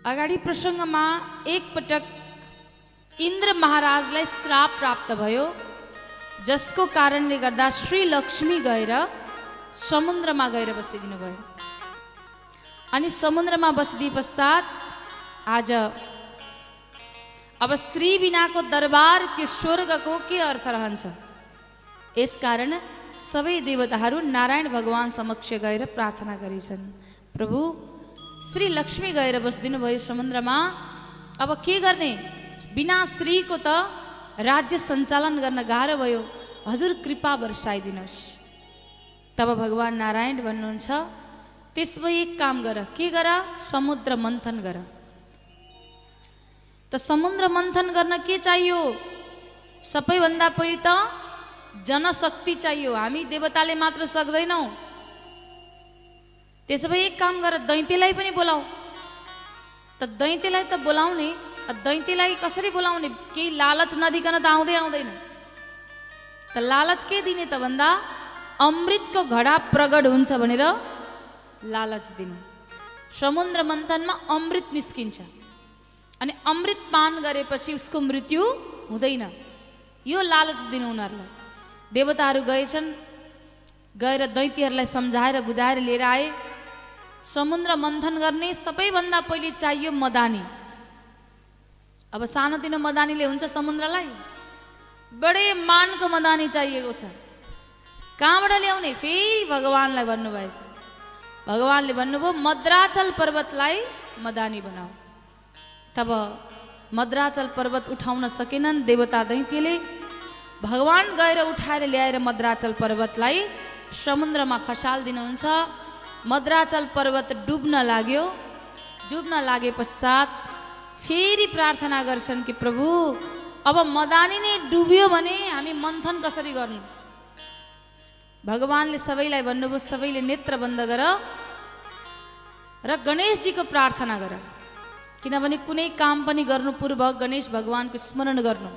अगाडि प्रसङ्गमा एकपटक इन्द्र महाराजलाई श्राप प्राप्त भयो जसको कारणले गर्दा श्री लक्ष्मी गएर समुद्रमा गएर बसिदिनु भयो। अनि समुद्रमा बसिदिए पश्चात आज अब श्री बिनाको दरबार त्यो स्वर्गको के अर्थ रहन्छ? यसकारण सबै देवताहरू नारायण भगवान् समक्ष गएर प्रार्थना गरेछन्। प्रभु श्री लक्ष्मी गएर बसिदिनु भयो समुद्रमा। अब के गर्ने? बिना श्रीको त राज्य सञ्चालन गर्न गाह्रो भयो। हजुर कृपा वर्षाइदिनुहोस् तब भगवान् नारायण भन्नुहुन्छ त्यसमा एक काम गर। के गर? समुद्र मन्थन गर। त समुद्र मन्थन गर्न के चाहियो? सबैभन्दा पहिले त जनशक्ति चाहियो। हामी देवताले मात्र सक्दैनौँ। त्यसो भए एक काम गर दैत्यलाई पनि बोलाऊ। त दैत्यलाई त बोलाउने दैत्यलाई कसरी बोलाउने? केही लालच नदिकन त आउँदै आउँदैन। त लालच के दिने त भन्दा अमृतको घडा प्रगट हुन्छ भनेर लालच दिनु। समुद्र मन्थनमा अमृत निस्किन्छ। अनि अमृत पान गरेपछि उसको मृत्यु हुँदैन। यो लालच दिनु उनीहरूलाई। देवताहरू गएछन् गएर दैत्यहरूलाई सम्झाएर बुझाएर लिएर आए। समुद्र मन्थन गर्ने सबैभन्दा पहिले चाहियो मदानी। अब सानोतिनो मदानीले हुन्छ समुद्रलाई बडे मानको मदानी चाहिएको छ। कहाँबाट ल्याउने? फेरि भगवान्लाई भन्नुभएछ। भगवान्ले भन्नुभयो मद्राचल पर्वतलाई मदानी बनाऊ। तब मद्राचल पर्वत उठाउन सकेनन् देवता दैत्यले भगवान् गएर उठाएर ल्याएर मद्राचल पर्वतलाई समुद्रमा खसालिदिनुहुन्छ मद्राचल पर्वत डुब्न लाग्यो। डुब्न लागे पश्चात फेरि प्रार्थना गर्छन् कि प्रभु अब मदानी नै डुब्यो भने हामी मन्थन कसरी गर्नु? भगवान्ले सबैलाई भन्नुभयो सबैले नेत्र बन्द गर र गणेशजीको प्रार्थना गर। किनभने कुनै काम पनि गर्नु पूर्व गणेश भगवान्को स्मरण गर्नु।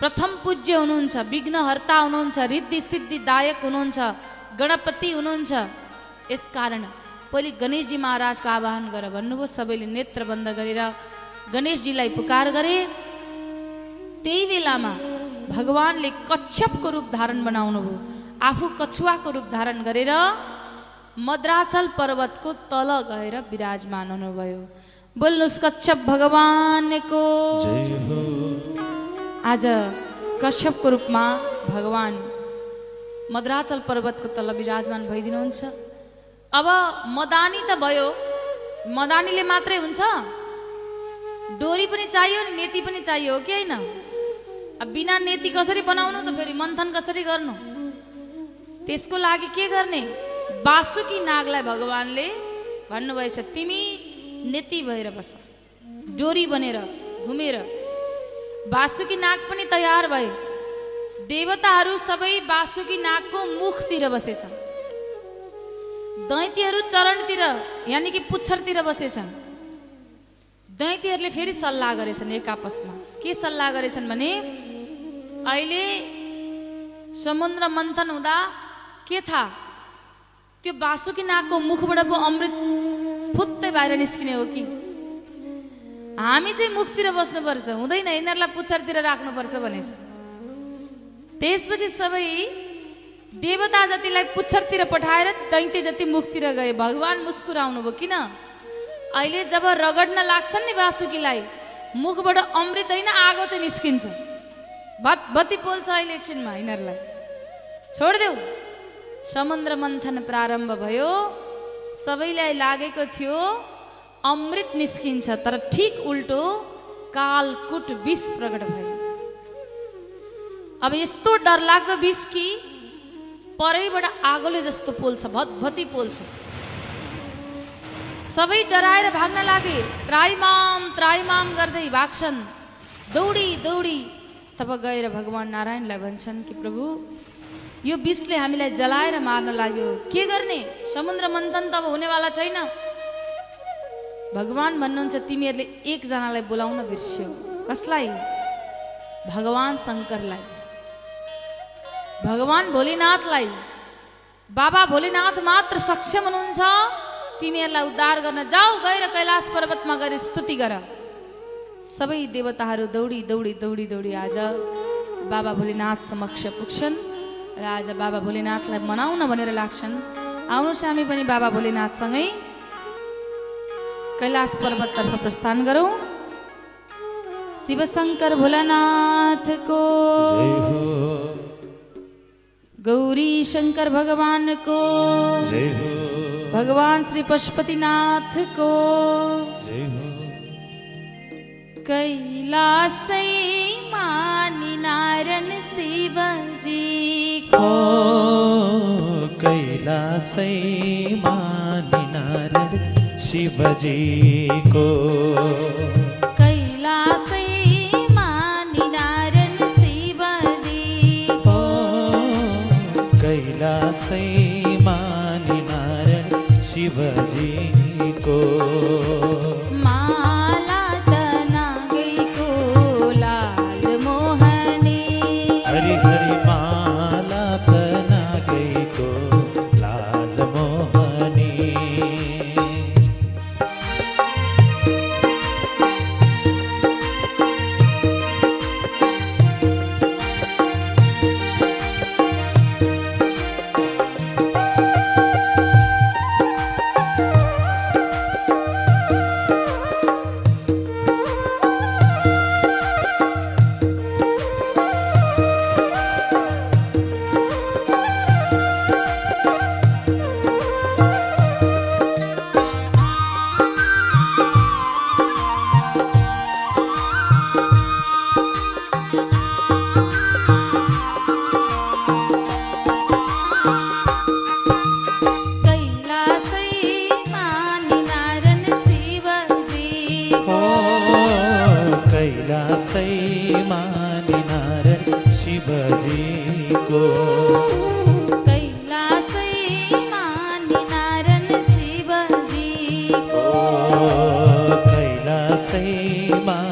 प्रथम पूज्य हुनुहुन्छ विघ्नहर्ता हुनुहुन्छ रिद्धि सिद्धिदायक हुनुहुन्छ गणपति हुनुहुन्छ। यसकारण पहिले गणेशजी महाराजको आह्वान गर भन्नुभयो सबैले नेत्र बन्द गरेर गणेशजीलाई पुकार गरे त्यही बेलामा भगवान्ले कच्छपको रूप धारण बनाउनु भयो आफू कछुवाको रूप धारण गरेर मद्राचल पर्वतको तल गएर विराजमान हुनुभयो बोल्नुहोस् कच्छप भगवानको आज कश्यपको रूपमा भगवान् मद्राचल पर्वतको तल विराजमान भइदिनुहुन्छ अब मदानी त भयो। मदानीले मात्रै हुन्छ। डोरी पनि चाहियो नि नेति पनि चाहियो कि होइन? अब बिना नेति कसरी बनाउनु त फेरि मन्थन कसरी गर्नु? त्यसको लागि के गर्ने? बासुकी नागलाई भगवान्ले भन्नुभएछ तिमी नेति भएर बस। डोरी बनेर घुमेर। बासुकी नाग पनि तयार भए देवताहरू सबै बासुकी नागको मुखतिर बसेछन्। दैत्यहरू चरणतिर यानि कि पुच्छरतिर बसेछन्। दैत्यहरूले फेरि सल्लाह गरेछन् एक आपसमा। के सल्लाह गरेछन् भने अहिले समुद्र मन्थन हुँदा के थाहा त्यो बासुकी नागको मुखबाट पो अमृत फुत्तै बाहिर निस्किने हो कि? हामी चाहिँ मुखतिर बस्नुपर्छ। हुँदैन यिनीहरूलाई पुच्छरतिर राख्नुपर्छ भनेछ। त्यसपछि सबै देवता जतिलाई पुच्छरतिर पठाएर दैत्य जति मुखतिर गए भगवान् मुस्कुराउनु भयो किन? अहिले जब रगड्न लाग्छन् नि बासुकीलाई मुखबाट अमृत होइन आगो चाहिँ निस्किन्छ। भत बत्ती पोल्छ अहिले एकछिनमा यिनीहरूलाई। छोडिदेऊ समुद्र मन्थन प्रारम्भ भयो। सबैलाई लागेको थियो अमृत निस्किन्छ तर ठिक उल्टो कालकुट विष प्रकट भयो। अब यस्तो डरलाग्दो विष कि परैबाट आगोले जस्तो पोल्छ भतभती पोल्छ। सबै डराएर भाग्न लागे त्राइमाम त्राइमाम गर्दै भाग्छन्। दौडी दौडी तब गएर भगवान् नारायणलाई भन्छन् कि प्रभु यो विषले हामीलाई जलाएर मार्न लाग्यो। के गर्ने? समुद्र मन्थन त अब हुनेवाला छैन। भगवान् भन्नुहुन्छ तिमीहरूले एकजनालाई बोलाउन बिर्स्यौ। कसलाई? भगवान् शङ्करलाई। भगवान् भोलेनाथलाई बाबा भोलेनाथ मात्र सक्षम हुनुहुन्छ? तिमीहरूलाई उद्धार गर्न जाऊ गएर कैलाश पर्वतमा गएर स्तुति गर। सबै देवताहरू दौडी दौडी दौडी दौडी आज बाबा भोलिनाथ समक्ष पुग्छन् र आज बाबा भोलिनाथलाई मनाउन भनेर लाग्छन्। आउनुहोस् हामी पनि बाबा भोलिनाथसँगै कैलाश पर्वततर्फ प्रस्थान गरौँ। शिवशङ्कर भोलानाथको गौरी शङ्कर भगवानको जय हो। भगवान श्री पशुपतिनाथको जय हो। कैलासै मानि नारायण शिवजीको ओ कैलासै मानिनार शिवजीको कैलासै सैमानि नार शिवजी। say my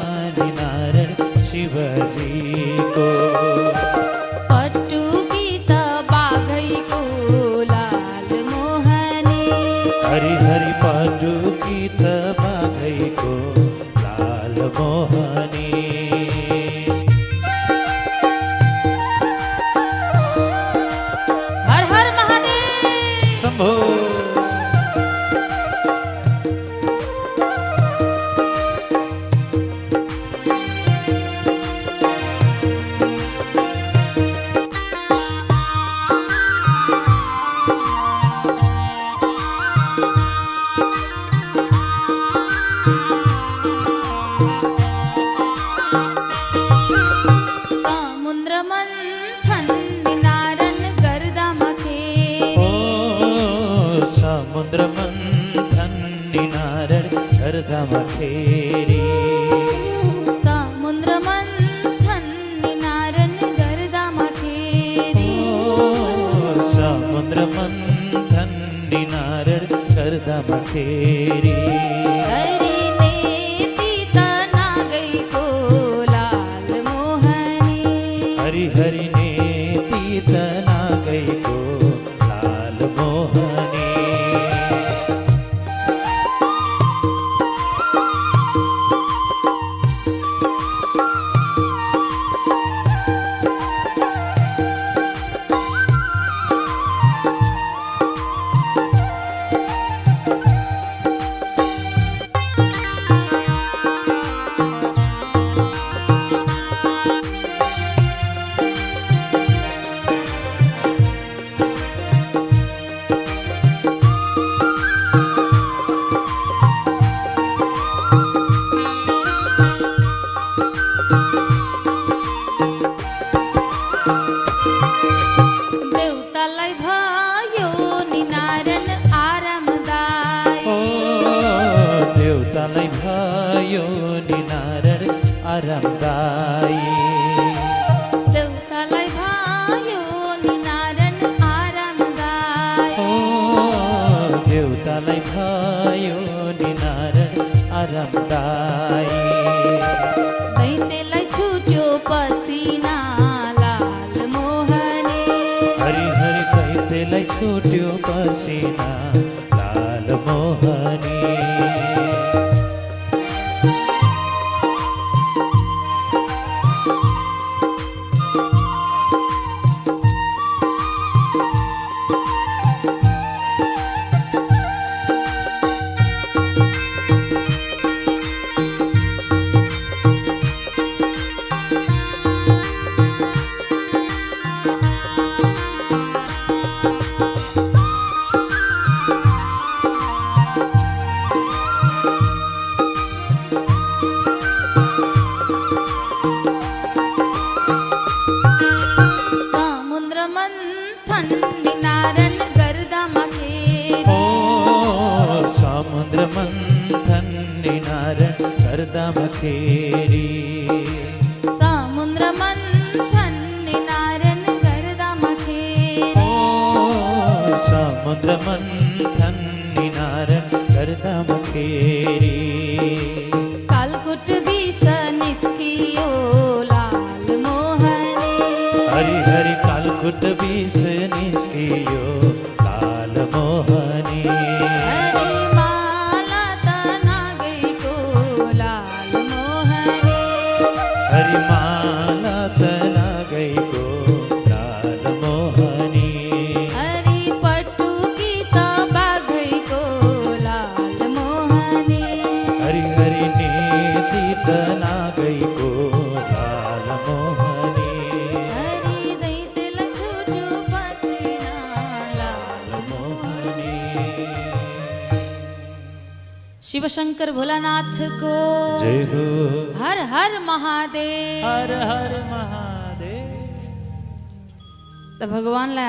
देउतालाई भयो।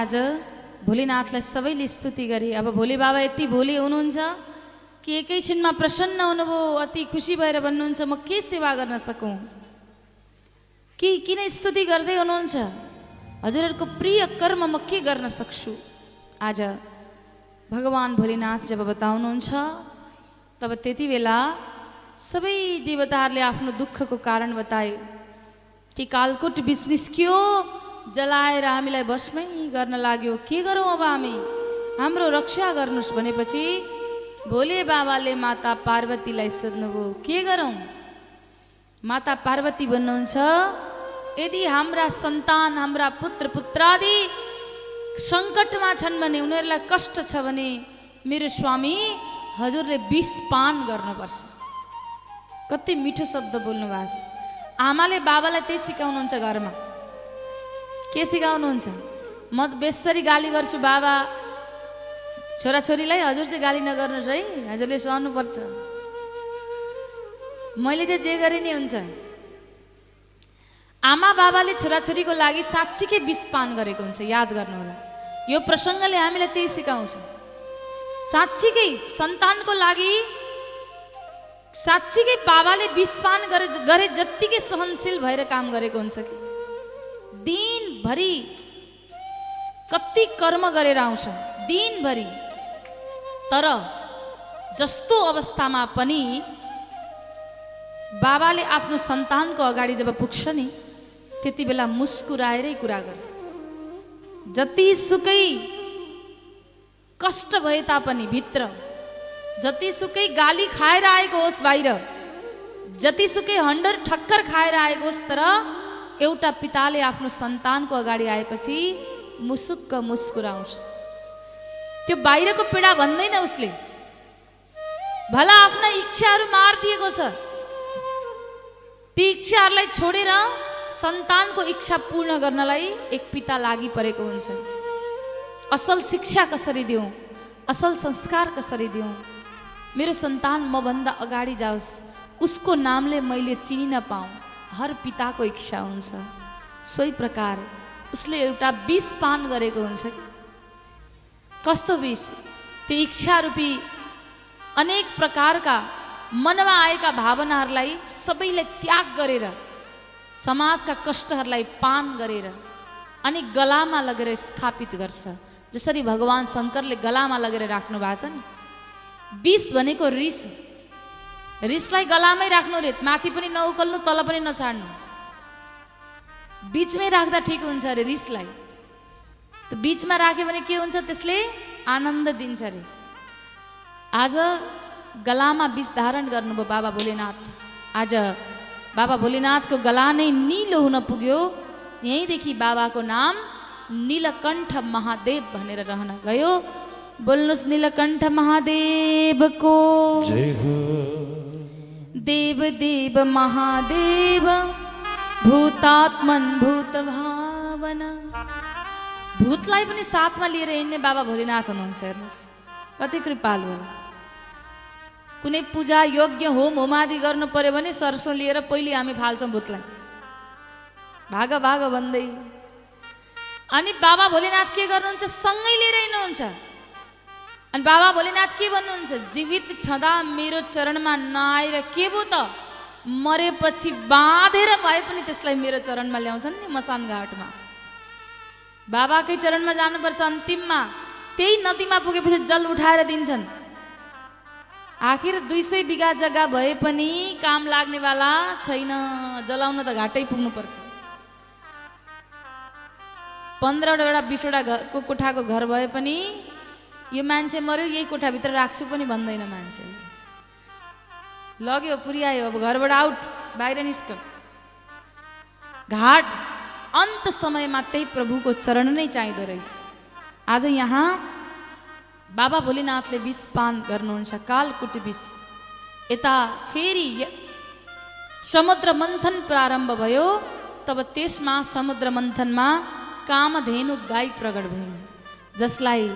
आज भोलिनाथलाई सबैले स्तुति गरे। अब भोले बाबा यति भोलि हुनुहुन्छ कि एकैछिनमा प्रसन्न हुनुभयो अति खुसी भएर भन्नुहुन्छ म के सेवा गर्न सकौँ? कि किन स्तुति गर्दै हुनुहुन्छ? हजुरहरूको प्रिय कर्म म के गर्न सक्छु? आज भगवान् भोलिनाथ जब बताउनुहुन्छ तब त्यति बेला सबै देवताहरूले आफ्नो दुःखको कारण बताए कि कालकुट बिच निस्कियो जलाएर हामीलाई भस्मै गर्न लाग्यो। के गरौँ अब हामी? हाम्रो रक्षा गर्नुहोस् भनेपछि भोले बाबाले माता पार्वतीलाई सोध्नुभयो के गरौँ? माता पार्वती भन्नुहुन्छ यदि हाम्रा सन्तान हाम्रा पुत्र पुत्रादि सङ्कटमा छन् भने उनीहरूलाई कष्ट छ भने मेरो स्वामी हजुरले विष पान गर्नुपर्छ। कति मिठो शब्द बोल्नु भएको छ आमाले बाबालाई त्यही सिकाउनुहुन्छ घरमा। के सिकाउनुहुन्छ? म त बेसरी गाली गर्छु बाबा। छोराछोरीलाई हजुर चाहिँ गाली नगर्नुहोस् है। हजुरले सहनुपर्छ। मैले चाहिँ जे गरे नि हुन्छ। आमा बाबाले छोराछोरीको लागि साँच्चीकै विष पान गरेको हुन्छ। याद गर्नु होला यो प्रसङ्गले हामीलाई त्यही सिकाउँछ। साँच्चीकै सन्तानको लागि साँच्चीकै बाबाले विषपान गरे गरे जत्तिकै सहनशील भएर काम गरेको हुन्छ कि? दिनभरि कति कर्म गरेर आउँछ दिनभरि। तर जस्तो अवस्थामा पनि बाबाले आफ्नो सन्तानको अगाडि जब पुग्छ नि त्यति बेला मुस्कुराएरै कुरा गर्छ। जतिसुकै कष्ट भए तापनि भित्र जतिसुकै गाली खाएर आएको होस् बाहिर जतिसुकै हन्डर ठक्कर खाएर आएको होस् तर एउटा पिताले आफ्नो सन्तानको अगाडि आएपछि मुसुक्क मुस्कुराउँछ। त्यो बाहिरको पीडा भन्दैन उसले। भला आफ्ना इच्छाहरू मारिदिएको छ। ती इच्छाहरूलाई छोडेर सन्तानको इच्छा पूर्ण गर्नलाई एक पिता लागि परेको हुन्छ। असल शिक्षा कसरी दिउँ? असल संस्कार कसरी दिउँ? मेरो सन्तान मभन्दा अगाडि जाओस्। उसको नामले मैले चिनिन पाऊँ। हर पिताको इच्छा हुन्छ। सोही प्रकार उसले एउटा विष पान गरेको हुन्छ। कि कस्तो विष? त्यो इच्छा रूपी अनेक प्रकारका मनमा आएका भावनाहरूलाई सबैलाई त्याग गरेर समाजका कष्टहरूलाई पान गरेर अनि गलामा लगेर स्थापित गर्छ। जसरी भगवान् शङ्करले गलामा लगेर राख्नु भएको छ नि। विष भनेको रिस रिसलाई गलामै राख्नु रे माथि पनि नउकल्नु तल पनि नछाड्नु। बिचमै राख्दा ठिक हुन्छ अरे रिसलाई। त बिचमा राख्यो भने के हुन्छ? त्यसले आनन्द दिन्छ अरे आज गलामा विष धारण गर्नुभयो बाबा भोलेनाथ। आज बाबा भोलेनाथको गला नै निलो हुन पुग्यो। यहीँदेखि बाबाको नाम नीलकण्ठ महादेव भनेर रहन गयो। बोल्नुहोस् नीलकण्ठ महादेवको। देव देव महादेव भूतात्मन भूत भावना भूतलाई पनि साथमा लिएर हिँड्ने बाबा भोलिनाथ हुनुहुन्छ हेर्नुहोस्। कति कृपालु। होला कुनै पूजा यज्ञ होम होमादि गर्नु पर्यो भने सरसो लिएर पहिले हामी फाल्छौँ भूतलाई। भाग भाग भन्दै। अनि बाबा भोलिनाथ के गर्नुहुन्छ? सँगै लिएर हिँड्नुहुन्छ। अनि बाबा भोलेनाथ के भन्नुहुन्छ? जीवित छँदा मेरो चरणमा नआएर के भयो त? मरेपछि बाँधेर भए पनि त्यसलाई मेरो चरणमा ल्याउँछन् नि मसान घाटमा। बाबाकै चरणमा जानुपर्छ अन्तिममा। त्यही नदीमा पुगेपछि जल उठाएर दिन्छन्। आखिर दुई सय बिघा जग्गा भए पनि काम लाग्नेवाला छैन। जलाउन त घाटै पुग्नुपर्छ। पन्ध्रवटा बिसवटा घरको कोठाको घर भए पनि यो मान्छे मऱ्यो यही कोठाभित्र राख्छु पनि भन्दैन मान्छे। लग्यो पुर्यायो अब घरबाट आउट बाहिर निस्क घाट अन्त समयमा त्यही प्रभुको चरण नै चाहिँदो रहेछ। आज यहाँ बाबा भोलिनाथले विष पान गर्नुहुन्छ कालकुट विष। यता फेरि समुद्र मन्थन प्रारम्भ भयो तब त्यसमा समुद्र मन्थनमा कामधेनु गाई प्रकट भइन् जसलाई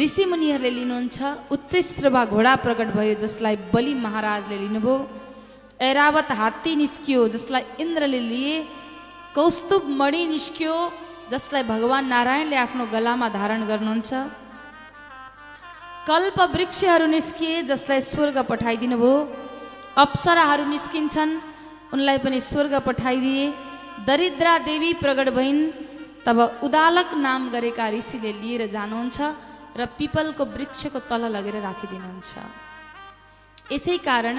ऋषि मुनिहरूले लिनुहुन्छ उच्च स्त्रवा घोडा प्रकट भयो जसलाई बलि महाराजले लिनुभयो। ऐरावत हात्ती निस्कियो जसलाई इन्द्रले लिए। कौस्तुभ मणि निस्कियो जसलाई भगवान् नारायणले आफ्नो गलामा धारण गर्नुहुन्छ। कल्प वृक्षहरू निस्किए जसलाई स्वर्ग पठाइदिनु भयो अप्सराहरू निस्किन्छन् उनलाई पनि स्वर्ग पठाइदिए। दरिद्रा देवी प्रगट भइन् तब उदालक नाम गरेका ऋषिले लिएर जानुहुन्छ। र पिपलको वृक्षको तल लगेर राखिदिनुहुन्छ। यसै कारण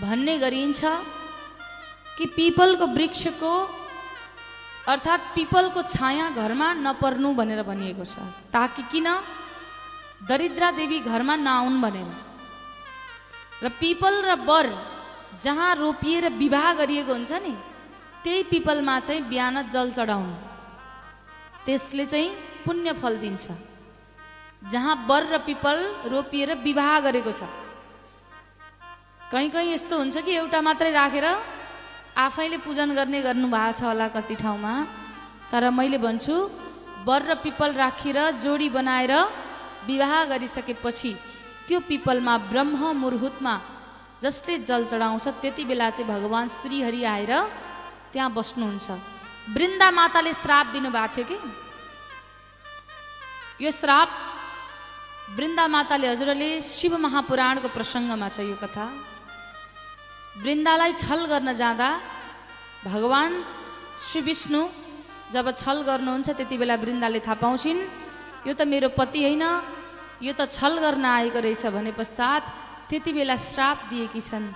भन्ने गरिन्छ कि पिपलको वृक्षको अर्थात् पिपलको छाया घरमा नपर्नु भनेर भनिएको छ। ताकि किन? दरिद्रा देवी घरमा नआउन् भनेर। र पिपल र बर जहाँ रोपिएर विवाह गरिएको हुन्छ नि त्यही पिपलमा चाहिँ बिहान जल चढाउनु। त्यसले चाहिँ पुण्य फल दिन्छ। जहाँ बर र पिपल रोपिएर विवाह गरेको छ। कहीँ कहीँ यस्तो हुन्छ कि एउटा मात्रै राखेर आफैले पूजन गर्ने गर्नु भएको छ होला कति ठाउँमा। तर मैले भन्छु बर र पिपल राखेर जोडी बनाएर विवाह गरिसकेपछि त्यो पिपलमा ब्रह्म मुर्हुतमा जसले जल चढाउँछ त्यति बेला चाहिँ भगवान् श्रीहरि आएर त्यहाँ बस्नुहुन्छ। वृन्दा माताले श्राप दिनुभएको थियो कि? यो श्राप वृन्दा माताले हजुरले शिव महापुराणको प्रसङ्गमा छ यो कथा। वृन्दालाई छल गर्न जाँदा भगवान् श्री विष्णु जब छल गर्नुहुन्छ त्यति बेला वृन्दाले थाहा पाउँछिन् यो त मेरो पति होइन यो त छल गर्न आएको रहेछ भने पश्चात त्यति बेला श्राप दिएकी छन्।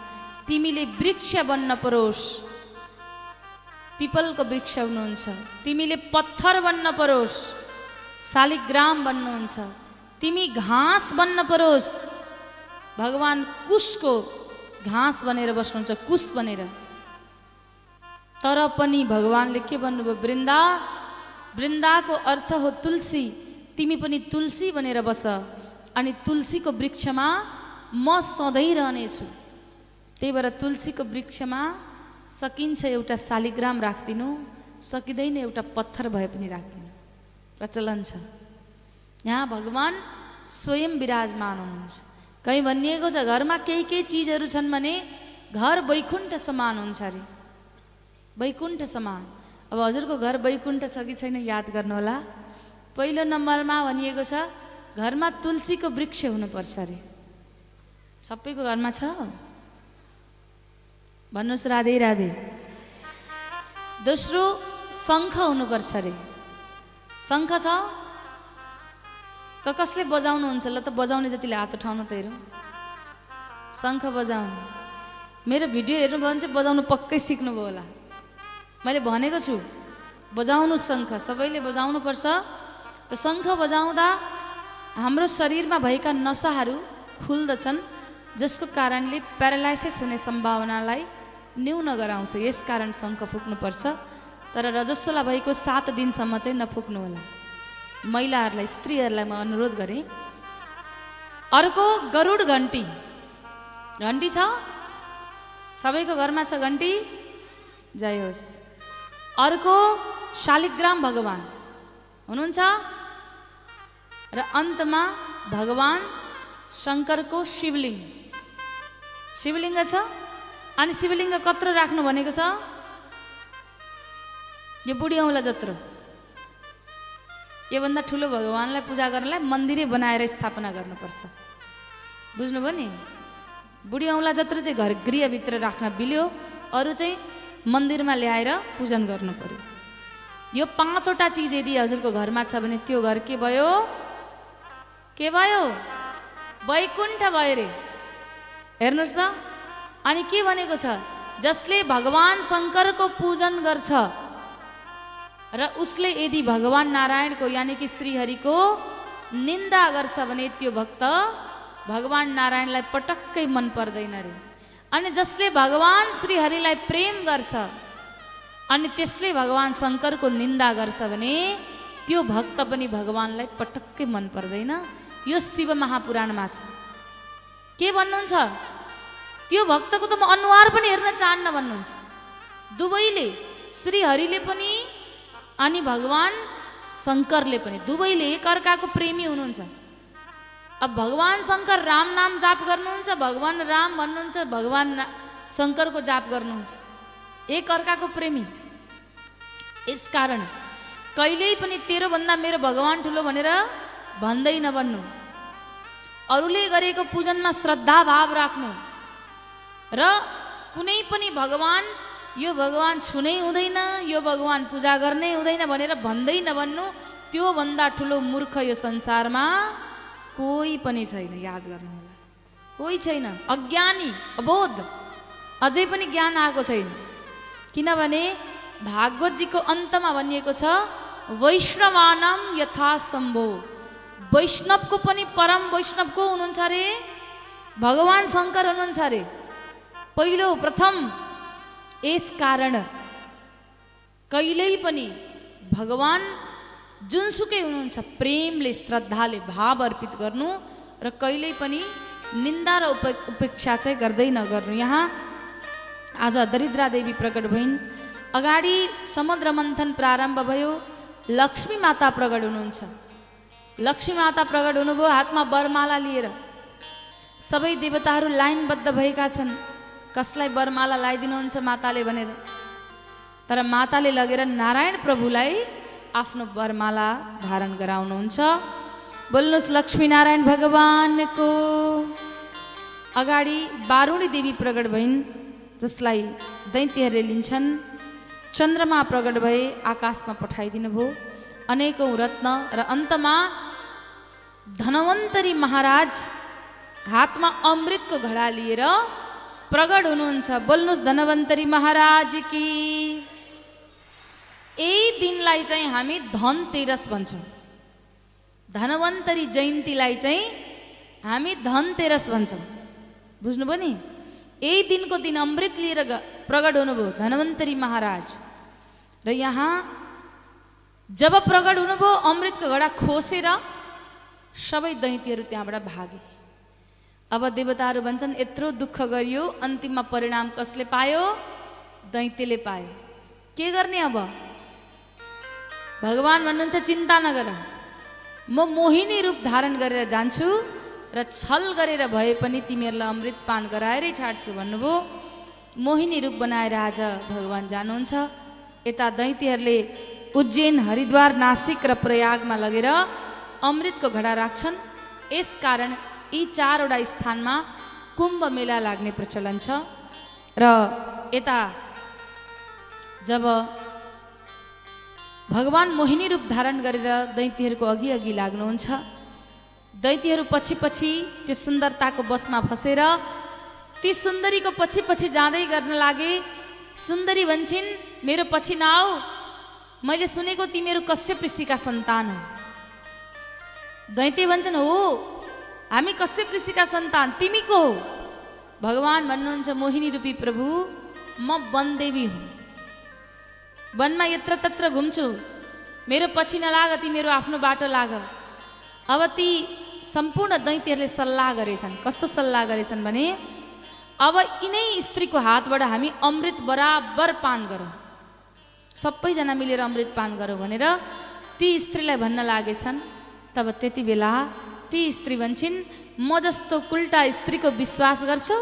तिमीले वृक्ष बन्न परोस्। पिपलको वृक्ष हुनुहुन्छ। तिमीले पत्थर बन्न परोस्। शालिग्राम बन्नुहुन्छ। तिमी घाँस बन्न परोस्। भगवान् कुशको घाँस बनेर बस्नुहुन्छ कुश बनेर। तर पनि भगवान्ले के भन्नुभयो वृन्दा वृन्दाको अर्थ हो तुलसी। तिमी पनि तुलसी बनेर बस अनि तुलसीको वृक्षमा म सधैँ रहनेछु। त्यही भएर तुलसीको वृक्षमा सकिन्छ एउटा शालिग्राम राखिदिनु सकिँदैन एउटा पत्थर भए पनि राखिदिनु। प्रचलन छ। यहाँ भगवान् स्वयं विराजमान हुनुहुन्छ। कहीँ भनिएको छ घरमा केही केही चिजहरू छन् भने घर वैकुण्ठ समान हुन्छ अरे। वैकुण्ठ समान। अब हजुरको घर वैकुण्ठ छ कि छैन याद गर्नुहोला। पहिलो नम्बरमा भनिएको छ घरमा तुलसीको वृक्ष हुनुपर्छ अरे। सबैको घरमा छ? भन्नुहोस् राधे राधे। दोस्रो शङ्ख हुनुपर्छ अरे। शङ्ख छ? क कसले बजाउनुहुन्छ? ल त बजाउने जतिले हात उठाउनु त हेरौँ। शङ्ख बजाउनु। मेरो भिडियो हेर्नुभयो भने चाहिँ बजाउनु पक्कै सिक्नुभयो होला। मैले भनेको छु बजाउनु शङ्ख। सबैले बजाउनुपर्छ। र शङ्ख बजाउँदा हाम्रो शरीरमा भएका नसाहरू खुल्दछन् जसको कारणले प्यारालाइसिस हुने सम्भावनालाई न्यून गराउँछ। यस कारण शङ्ख फुक्नुपर्छ। तर रजस्वला भएको सात दिनसम्म चाहिँ नफुक्नु होला महिलाहरूलाई स्त्रीहरूलाई म अनुरोध गरेँ। अर्को गरुड घन्टी। घन्टी छ? सबैको घरमा छ घन्टी? जय होस्। अर्को शालिग्राम भगवान्। हुनुहुन्छ? र अन्तमा भगवान् शङ्करको शिवलिङ्ग। शिवलिङ्ग छ? अनि शिवलिङ्ग कत्रो राख्नु भनेको छ? यो बुढी औँला जत्रो। योभन्दा ठुलो भगवान्लाई पूजा गर्नलाई मन्दिरै बनाएर स्थापना गर्नुपर्छ। बुझ्नुभयो नि? बुढी औँला जत्रो चाहिँ घर गृहभित्र राख्न बिल्यो अरू चाहिँ मन्दिरमा ल्याएर पूजन गर्नु पर्यो। यो पाँचवटा चिज यदि हजुरको घरमा छ भने त्यो घर के भयो? के भयो? वैकुण्ठ भयो रे। हेर्नुहोस् त। अनि के भनेको छ? जसले भगवान् शङ्करको पूजन गर्छ र उसले यदि भगवान् नारायणको यानि कि श्रीहरिको निन्दा गर्छ भने त्यो भक्त भगवान् नारायणलाई पटक्कै मन पर्दैन रे। अनि जसले भगवान् श्रीहरिलाई प्रेम गर्छ अनि त्यसले भगवान् शङ्करको निन्दा गर्छ भने त्यो भक्त पनि भगवान्लाई पटक्कै मन पर्दैन। यो शिव महापुराणमा छ। के भन्नुहुन्छ? त्यो भक्तको त म अनुहार पनि हेर्न चाहन्न भन्नुहुन्छ। दुवैले श्रीहरिले पनि अनि भगवान् शङ्करले पनि दुवैले एकअर्काको प्रेमी हुनुहुन्छ। अब भगवान् शङ्कर राम नाम जाप गर्नुहुन्छ भगवान् राम भन्नुहुन्छ भगवान् शङ्करको जाप गर्नुहुन्छ। एक अर्काको प्रेमी यसकारण कहिल्यै पनि तेरोभन्दा मेरो भगवान् ठुलो भनेर भन्दै नभन्नु। अरूले गरेको पूजनमा श्रद्धा भाव राख्नु। र कुनै पनि भगवान् यो भगवान् छुनै हुँदैन यो भगवान् पूजा गर्नै हुँदैन भनेर भन्दै नभन्नु त्योभन्दा ठुलो मूर्ख यो संसारमा कोही पनि छैन याद गर्नु होला। कोही छैन। अज्ञानी अबोध। अझै पनि ज्ञान आएको छैन। किनभने भागवतजीको अन्तमा भनिएको छ वैष्णवानाम यथा सम्भव वैष्णवको पनि परम वैष्णव को हुनुहुन्छ अरे भगवान् शङ्कर हुनुहुन्छ अरे पहिलो प्रथम यस कारण कहिल्यै पनि भगवान् जुनसुकै हुनुहुन्छ प्रेमले श्रद्धाले भाव अर्पित गर्नु र कहिल्यै पनि निन्दा र उप उपेक्षा चाहिँ गर्दै नगर्नु। यहाँ आज दरिद्रा देवी प्रकट भइन्। अगाडि समुद्र मन्थन प्रारम्भ भयो। लक्ष्मी माता प्रकट हुनुहुन्छ। लक्ष्मी माता प्रकट हुनुभयो। हातमा वरमाला लिएर। सबै देवताहरू लाइनबद्ध भएका छन्। कसलाई वरमाला लगाइदिनुहुन्छ माताले भनेर? तर माताले लगेर नारायण प्रभुलाई आफ्नो वरमाला धारण गराउनुहुन्छ। बोल्नुहोस् लक्ष्मीनारायण भगवानको अगाडि बारुणी देवी प्रकट भइन् जसलाई दैत्यहरूले लिन्छन्। चन्द्रमा प्रकट भए आकाशमा पठाइदिनु भयो अनेकौँ रत्न र अन्तमा धनवन्तरी महाराज हातमा अमृतको घडा लिएर प्रगट हुनुहुन्छ बोल्नुहोस् धनवन्तरी महाराज कि। यही दिनलाई चाहिँ हामी धनतेरस भन्छौँ। धनवन्तरी जयन्तीलाई चाहिँ हामी धनतेरस भन्छौँ। बुझ्नुभयो नि? यही दिनको दिन अमृत लिएर प्रगट हुनुभयो धनवन्तरी महाराज। र यहाँ जब प्रगट हुनुभयो अमृतको घडा खोसेर सबै दैतीहरू त्यहाँबाट भागे। अब देवताहरू भन्छन् यत्रो दुःख गरियो अन्तिममा परिणाम कसले पायो? दैत्यले पायो। के गर्ने अब? भगवान् भन्नुहुन्छ चिन्ता नगर म मोहिनी रूप धारण गरेर जान्छु र छल गरेर भए पनि तिमीहरूलाई अमृत पान गराएरै छाड्छु भन्नुभयो। मोहिनी रूप बनाएर आज भगवान् जानुहुन्छ। यता दैत्यहरूले उज्जैन हरिद्वार नासिक र प्रयागमा लगेर अमृतको घडा राख्छन्। यसकारण यी चारवटा स्थानमा कुम्भ मेला लाग्ने प्रचलन छ। र यता जब भगवान् मोहिनी रूप धारण गरेर दैत्यहरूको अघि अघि लाग्नुहुन्छ दैत्यहरू पछि पछि त्यो सुन्दरताको बसमा फसेर ती सुन्दरीको पछि पछि जाँदै गर्न लागे सुन्दरी भन्छन् मेरो पछि नआऊ मैले सुनेको तिमीहरू कश्यप ऋषिका सन्तान हो। दैत्य भन्छन् हो हामी कश्यप ऋषिका सन्तान? तिमी को हो। भगवान् भन्नुहुन्छ मोहिनी रूपी प्रभु म वनदेवी हुँ। वनमा यत्र तत्र घुम्छु। मेरो पछि नलाग तिमीहरू आफ्नो बाटो लाग। अब ती सम्पूर्ण दैत्यहरूले सल्लाह गरेछन्। कस्तो सल्लाह गरेछन् भने अब यिनै स्त्रीको हातबाट हामी अमृत बराबर पान गरौँ। सबैजना मिलेर अमृत पान गरौँ भनेर ती स्त्रीलाई भन्न लागेछन्। तब त्यति बेला ती स्त्री भन्छन् म जस्तो कुल्टा स्त्रीको विश्वास गर्छौ?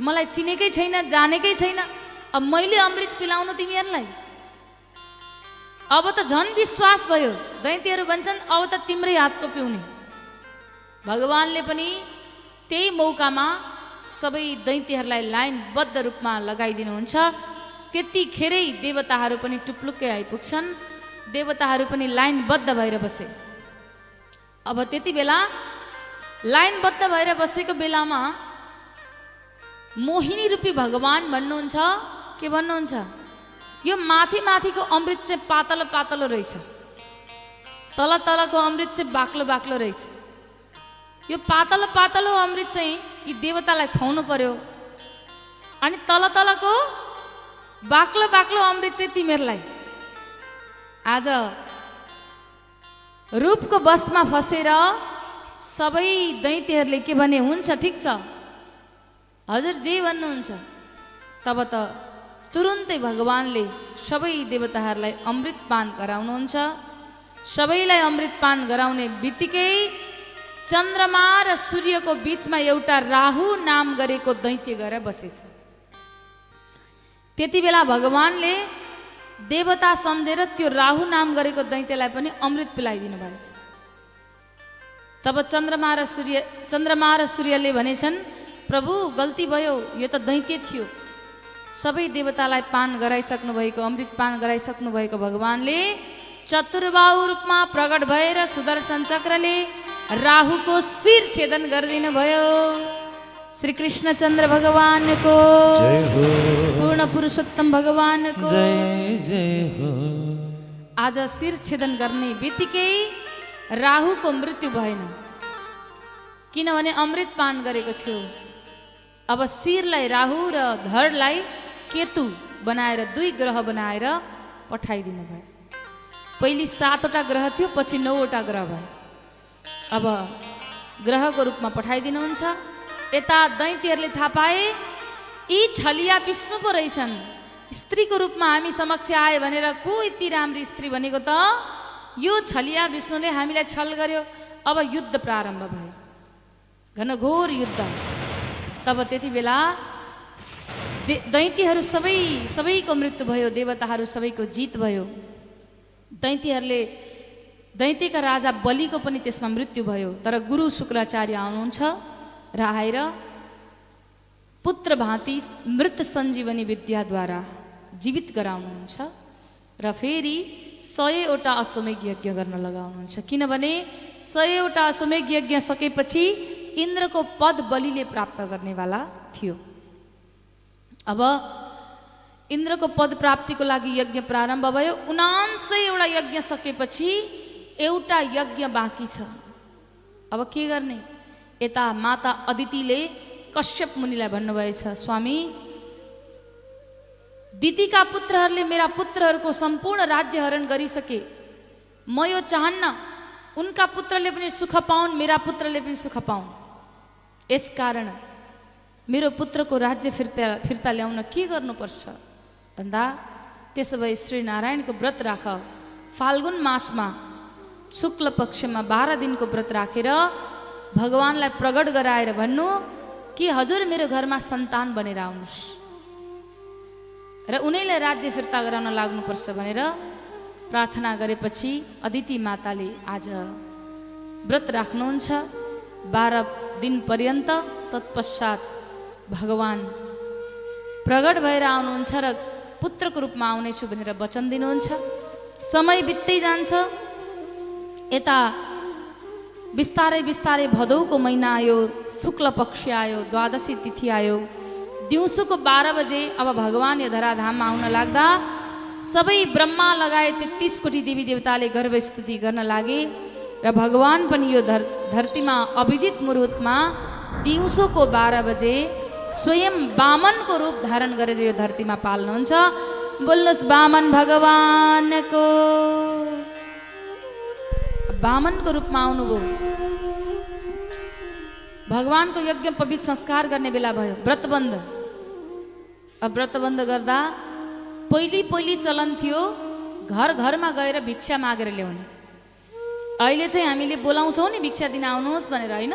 मलाई चिनेकै छैन जानेकै छैन। अब मैले अमृत पिलाउनु तिमीहरूलाई। अब त झन् विश्वास भयो। दैत्यहरू भन्छन् अब त तिम्रै हातको पिउने। भगवान्ले पनि त्यही मौकामा सबै दैत्यहरूलाई लाइनबद्ध रूपमा लगाइदिनुहुन्छ। त्यतिखेरै देवताहरू पनि टुप्लुक्कै आइपुग्छन्। देवताहरू पनि लाइनबद्ध भएर बसे। अब त्यति बेला लाइनबद्ध भएर बसेको बेलामा मोहिनी रूपी भगवान् भन्नुहुन्छ। के भन्नुहुन्छ? यो माथि माथिको अमृत चाहिँ पातलो पातलो रहेछ। तल तलको अमृत चाहिँ बाक्लो बाक्लो रहेछ। यो पातलो पातलो अमृत चाहिँ यी देवतालाई खुवाउनु पर्यो। अनि तल तलको बाक्लो बाक्लो अमृत चाहिँ तिमीहरूलाई। आज रूपको बसमा फसेर सबै दैत्यहरूले के भने हुन्छ ठिक छ। हजुर जे भन्नुहुन्छ। तब त तुरुन्तै भगवान्ले सबै देवताहरूलाई अमृत पान गराउनुहुन्छ। सबैलाई अमृत पान गराउने बित्तिकै चन्द्रमा र सूर्यको बिचमा एउटा राहु नाम गरेको दैत्य गएर बसेछ। त्यति बेला भगवान्ले देवता सम्झेर त्यो राहु नाम गरेको दैत्यलाई पनि अमृत पिलाइदिनु भएछ। तब चन्द्रमा र सूर्य चन्द्रमा र सूर्यले भनेछन् प्रभु गल्ती भयो यो त दैत्य थियो। सबै देवतालाई पान गराइसक्नु भएको अमृत पान गराइसक्नु भएको भगवान्ले चतुर्बाहु रूपमा प्रकट भएर सुदर्शन चक्रले राहुको शिर छेदन गरिदिनु भयो श्री कृष्णचन्द्र भगवानको जय हो। पूर्ण पुरुषोत्तम भगवानको जय जय हो। आज शिर छेदन गर्ने बित्तिकै राहुको मृत्यु भएन। किनभने अमृत पान गरेको थियो। अब शिरलाई राहु र धरलाई केतु बनाएर दुई ग्रह बनाएर पठाइदिनु भयो। पहिले सातवटा ग्रह थियो पछि नौवटा ग्रह भयो। अब ग्रहको रूपमा पठाइदिनुहुन्छ। यता दैत्यहरूले थाहा पाए यी छलिया विष्णु पो रहेछन्। स्त्रीको रूपमा हामी समक्ष आए भनेर को यति राम्री स्त्री भनेको त? यो छलिया विष्णुले हामीलाई छल गर्यो। अब युद्ध प्रारम्भ भयो। घनघोर युद्ध। तब त्यति बेला दैत्यहरू सबै सबैको मृत्यु भयो देवताहरू सबैको जित भयो। दैत्यहरूले दैत्यका राजा बलिको पनि त्यसमा मृत्यु भयो। तर गुरु शुक्राचार्य आउनुहुन्छ। र पुत्र भाँति मृत सञ्जीवनी विद्याद्वारा जीवित गराउनुहुन्छ र फेरि सयवटा अश्वमेघ यज्ञ गर्न लगाउनुहुन्छ। किनभने सयवटा अश्वमेघ यज्ञ सकेपछि इन्द्रको पद बलिले प्राप्त गर्नेवाला थियो। अब इन्द्रको पद प्राप्तिको लागि यज्ञ प्रारम्भ भयो। उनान्सय एउटा यज्ञ सकेपछि एउटा यज्ञ बाँकी छ। अब के गर्ने? यता माता अदितिले कश्यप मुनिलाई भन्नुभएछ स्वामी दिदीका पुत्रहरूले मेरा पुत्रहरूको सम्पूर्ण राज्य हरण गरिसके। म यो चाहन्न उनका पुत्रले पनि सुख पाउन् मेरा पुत्रले पनि सुख पाउन्। यसकारण मेरो पुत्रको राज्य फिर्ता फिर्ता ल्याउन के गर्नुपर्छ? भन्दा त्यसो भए श्री नारायणको व्रत राख। फाल्गुन मासमा शुक्ल पक्षमा बाह्र दिनको व्रत राखेर भगवान्लाई प्रकट गराएर भन्नु कि हजुर मेरो घरमा सन्तान बनेर आउनुहोस्। र उनैलाई राज्य फिर्ता गराउन लाग्नुपर्छ भनेर प्रार्थना गरेपछि अदिति माताले आज व्रत राख्नुहुन्छ। बाह्र दिन पर्यन्त तत्पश्चात भगवान् प्रकट भएर आउनुहुन्छ र पुत्रको रूपमा आउनेछु भनेर वचन दिनुहुन्छ। समय बित्दै जान्छ। यता बिस्तारै बिस्तारै भदौको महिना आयो शुक्ल पक्ष आयो द्वादशी तिथि आयो। दिउँसोको बाह्र बजे अब भगवान् यो धराधाममा आउन लाग्दा सबै ब्रह्मा लगायत तेत्तिस कोटी देवी देवताले गर्भ स्तुति गर्न लागे र भगवान् पनि यो धर धरतीमा अभिजित मुहुर्तमा दिउँसोको बाह्र बजे स्वयं बामनको रूप धारण गरेर यो धरतीमा पाल्नुहुन्छ। बोल्नुहोस् बामन भगवानको। बामनको रूपमा आउनुभयो। भगवान्को यज्ञ पवित्र संस्कार गर्ने बेला भयो। व्रतबन्ध अब व्रतबन्ध गर्दा पहिले पहिले चलन थियो घर घरमा गएर भिक्षा मागेर ल्याउने। अहिले चाहिँ हामीले बोलाउँछौँ नि भिक्षा दिन आउनुहोस् भनेर होइन?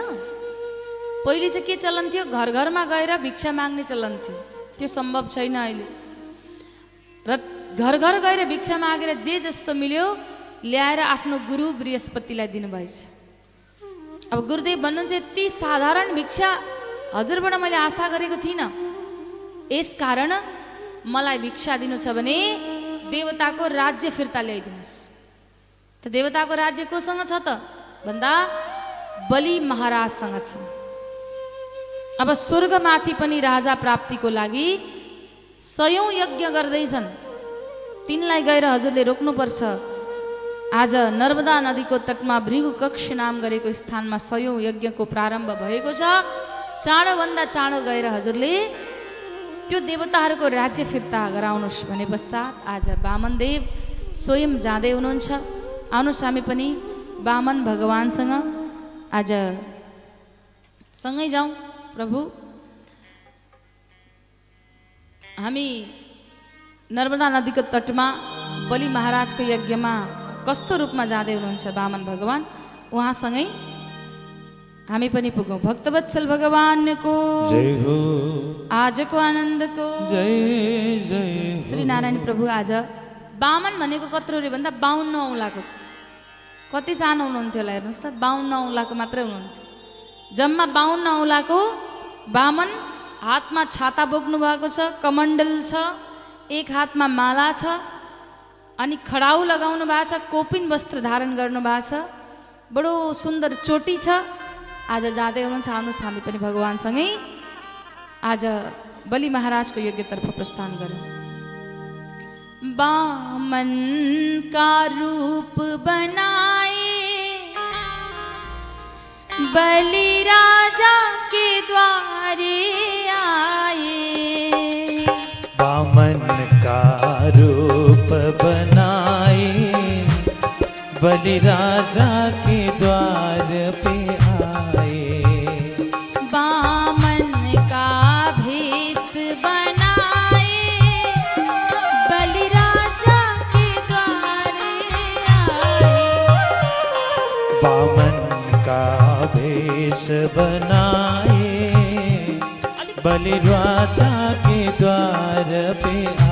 पहिले चाहिँ के चलन थियो? घर घरमा गएर भिक्षा माग्ने चलन थियो। त्यो सम्भव छैन अहिले। र घर घर गएर भिक्षा मागेर जे जस्तो मिल्यो ल्याएर आफ्नो गुरु बृहस्पतिलाई दिनुभएछ। अब गुरुदेव भन्नुहुन्छ यति साधारण भिक्षा हजुरबाट मैले आशा गरेको थिइनँ। यस कारण मलाई भिक्षा दिनु छ भने देवताको राज्य फिर्ता ल्याइदिनुहोस्। त देवताको राज्य कोसँग छ त? भन्दा बलि महाराजसँग छ। अब स्वर्गमाथि पनि राजा प्राप्तिको लागि सयौँ यज्ञ गर्दैछन्। तिनलाई गएर हजुरले रोक्नुपर्छ। आज नर्मदा नदीको तटमा भृगु कक्ष नाम गरेको स्थानमा सयौँ यज्ञको प्रारम्भ भएको छ। चाँडोभन्दा चाँडो गएर हजुरले त्यो देवताहरूको राज्य फिर्ता गराउनुहोस् भने पश्चात आज वामनदेव स्वयं जाँदै हुनुहुन्छ। आउनुहोस् हामी पनि वामन भगवान्सँग आज सँगै जाउँ प्रभु। हामी नर्मदा नदीको तटमा बलि महाराजको यज्ञमा कस्तो रूपमा जाँदै हुनुहुन्छ वामन भगवान्? उहाँसँगै हामी पनि पुगौँ। भक्तवत्सल भगवानको आजको आनन्दको। जय जय श्री नारायण प्रभु आज बामन भनेको कत्रो रे भन्दा बाहुन्न औँलाको। कति सानो हुनुहुन्थ्यो होला हेर्नुहोस् त बाहुन्न औँलाको मात्रै हुनुहुन्थ्यो। जम्मा बाहुन्न औँलाको बामन हातमा छाता बोक्नु भएको छ कमण्डल छ एक हातमा माला छ अनि खडाउ लगाउनु भएको छ कोपिन वस्त्र धारण गर्नु भएको छ। बडो सुन्दर चोटी छ। आज जाँदै हुनुहुन्छ आउनुहोस् हामी पनि भगवान्सँगै। आज बलि महाराजको यज्ञतर्फ प्रस्थान गरौँ। बामन का रूप बनाए बलि राजा के द्वारे बनाए बलि राजा के द्वार पे आए। बामन का भेष बनाए बलि राजा के द्वारे आए। बामन का भेष बनाए बलि राजा के द्वार पे आए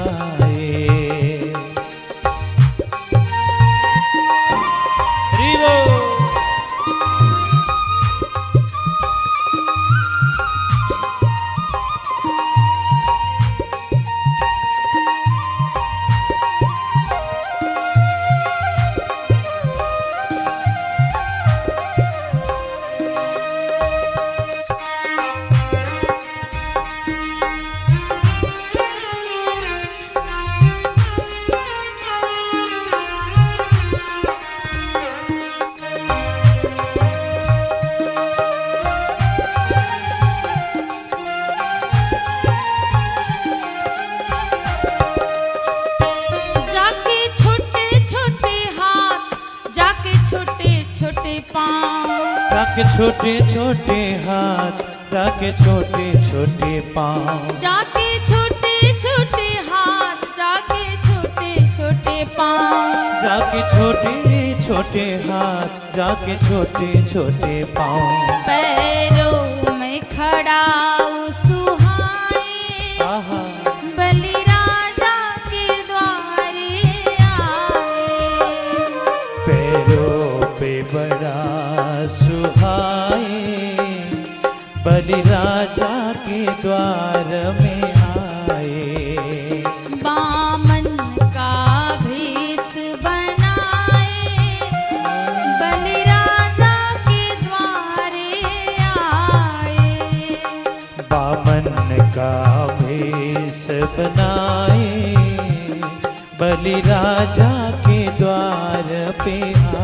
छोटे पाँव ताके छोटे छोटे हाथ ताके छोटे छोटे पाँव जाके छोटे छोटे हाथ जाके छोटे छोटे पाँव जाके छोटे छोटे हाथ जाके छोटे छोटे पाँव पैरों बनाए। बलि राजा के द्वारे आए। बामन का भेष बनाए। बलि राजा के द्वार पे आए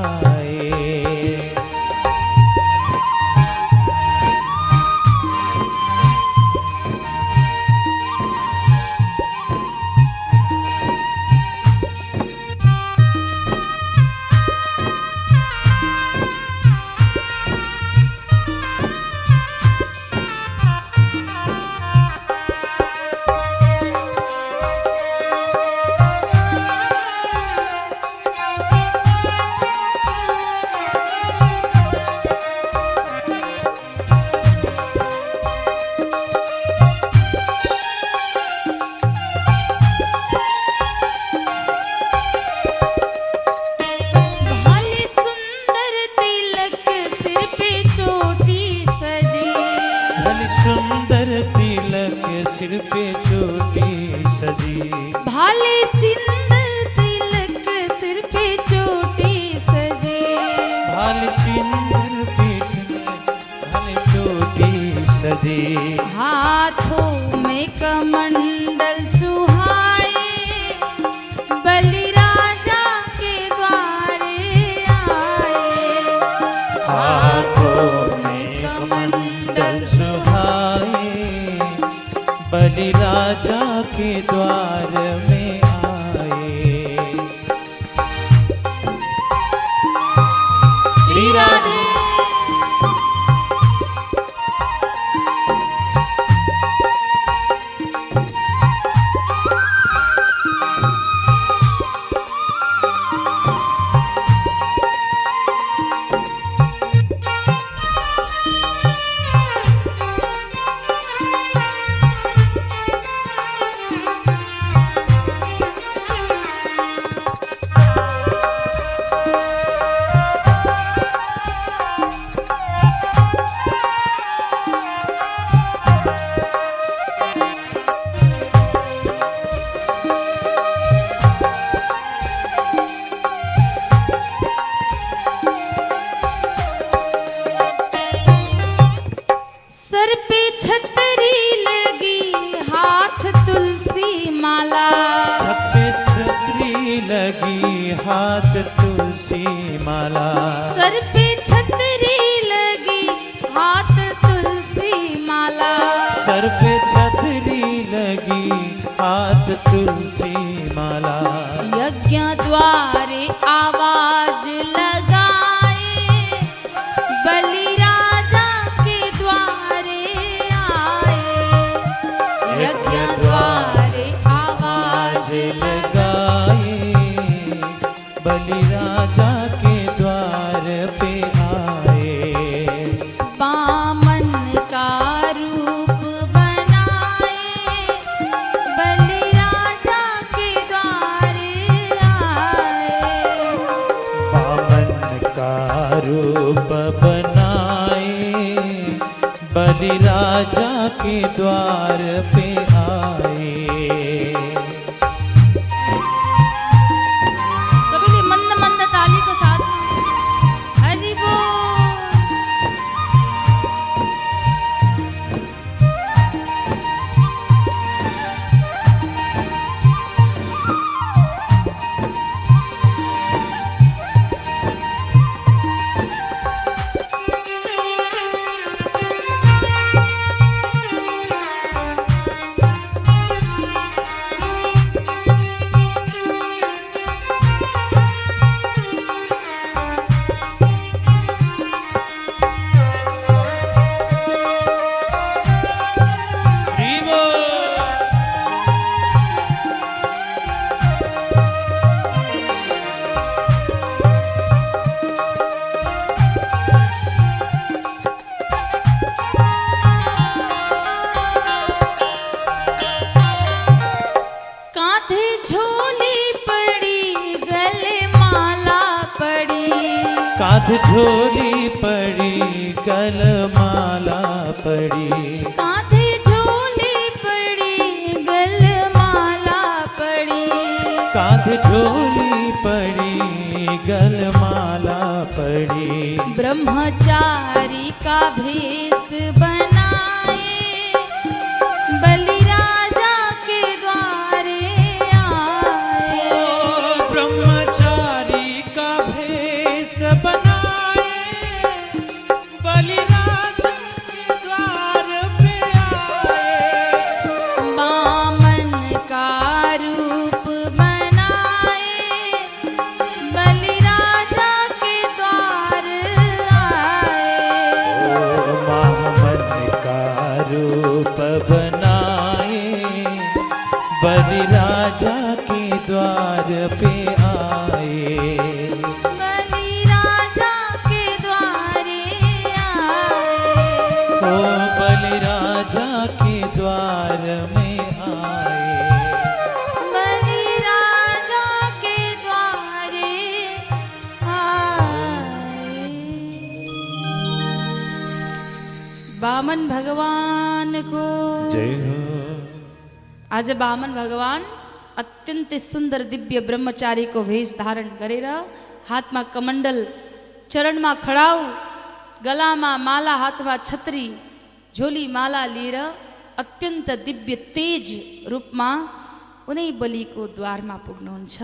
दिव्य ब्रह्मचारीको वेश धारण गरेर हातमा कमण्डल चरणमा खडाउ गलामा माला हातमा छत्री झोली माला लिएर अत्यन्त दिव्य तेज रूपमा उनै बलिको द्वारमा पुग्नुहुन्छ।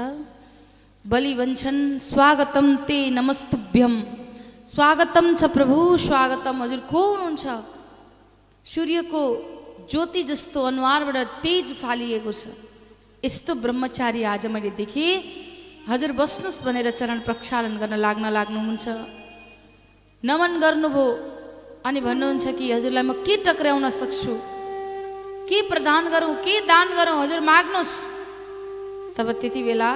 बलि भन्छन् स्वागतम ते नमस्तुभ्यम। स्वागतम छ प्रभु स्वागतम। हजुर को हुनुहुन्छ? सूर्यको ज्योति जस्तो अनुहारबाट तेज फालिएको छ। यस्तो ब्रह्मचारी आज मैले देखेँ। हजुर बस्नुहोस् भनेर चरण प्रक्षालन गर्न लाग्न लाग्नुहुन्छ। नमन गर्नुभयो। अनि भन्नुहुन्छ कि हजुरलाई म के टक्राउन सक्छु? के प्रदान गरौँ? के दान गरौँ? हजुर माग्नुहोस्। तब त्यति बेला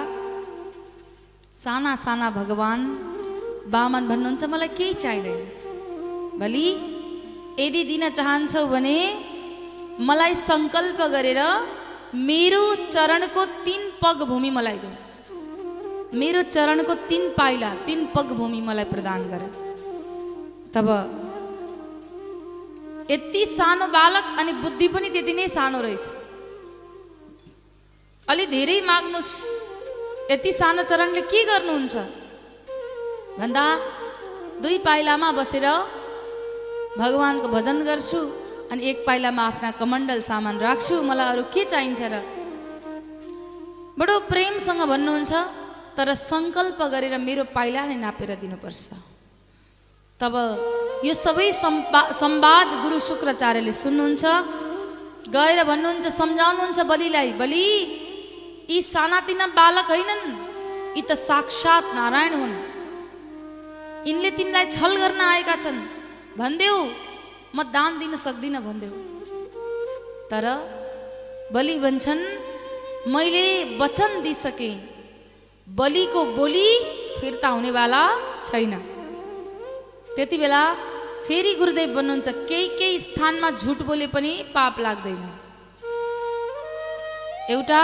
साना साना भगवान् बामन भन्नुहुन्छ मलाई केही चाहिँदैन। भली यदि दिन चाहन्छौ भने मलाई सङ्कल्प गरेर मेरो चरणको तिन पग भूमि मलाई देऊ मेरो चरणको तिन पाइला तिन पग भूमि मलाई प्रदान गर। तब यति सानो बालक अनि बुद्धि पनि त्यति नै सानो रहेछ। अलि धेरै माग्नुहोस् यति सानो चरणले के गर्नुहुन्छ? भन्दा दुई पाइलामा बसेर भगवान्को भजन गर्छु। अनि एक पाइलामा आफ्ना कमण्डल सामान राख्छु। मलाई अरू के चाहिन्छ र? बडो प्रेमसँग भन्नुहुन्छ तर सङ्कल्प गरेर मेरो पाइला नै नापेर दिनुपर्छ। तब यो सबै सम्पा संवाद गुरु शुक्राचार्यले सुन्नुहुन्छ गएर भन्नुहुन्छ सम्झाउनुहुन्छ बलिलाई बलि यी सानातिना बालक होइनन्। यी त साक्षात् नारायण हुन्। यिनले तिमीलाई छल गर्न आएका छन्। भनिदेऊ म दान दिन सक्दिनँ भनिदेऊ तर बलि भन्छन् मैले वचन दिइसकेँ। बलिको बोली फिर्ता हुनेवाला छैन। त्यति बेला फेरि गुरुदेव भन्नुहुन्छ केही केही स्थानमा झुट बोले पनि पाप लाग्दैन। एउटा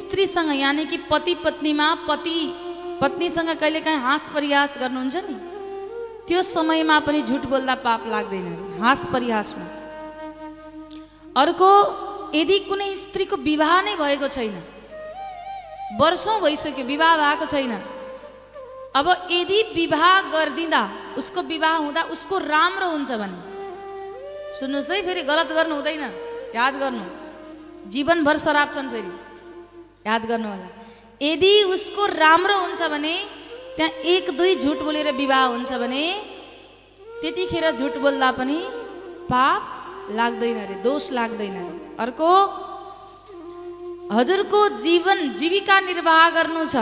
स्त्रीसँग यानि कि पति पत्नीमा पति पत्नीसँग कहिलेकाहीँ हाँस परिहास गर्नुहुन्छ नि? त्यो समयमा पनि झुट बोल्दा पाप लाग्दैन। अरे हाँस परिहासमा। अर्को यदि कुनै स्त्रीको विवाह नै भएको छैन वर्षौँ भइसक्यो विवाह भएको छैन अब यदि विवाह गरिदिँदा उसको विवाह हुँदा उसको राम्रो हुन्छ भने सुन्नुहोस् है फेरि गलत गर्नु हुँदैन। याद गर्नु। जीवनभर शराब छन् फेरि। याद गर्नु होला। यदि उसको राम्रो हुन्छ भने त्यहाँ एक दुई झुट बोलेर विवाह हुन्छ भने त्यतिखेर झुट बोल्दा पनि पाप लाग्दैन अरे दोष लाग्दैन अरे अर्को हजुरको जीवन जीविका निर्वाह गर्नु छ।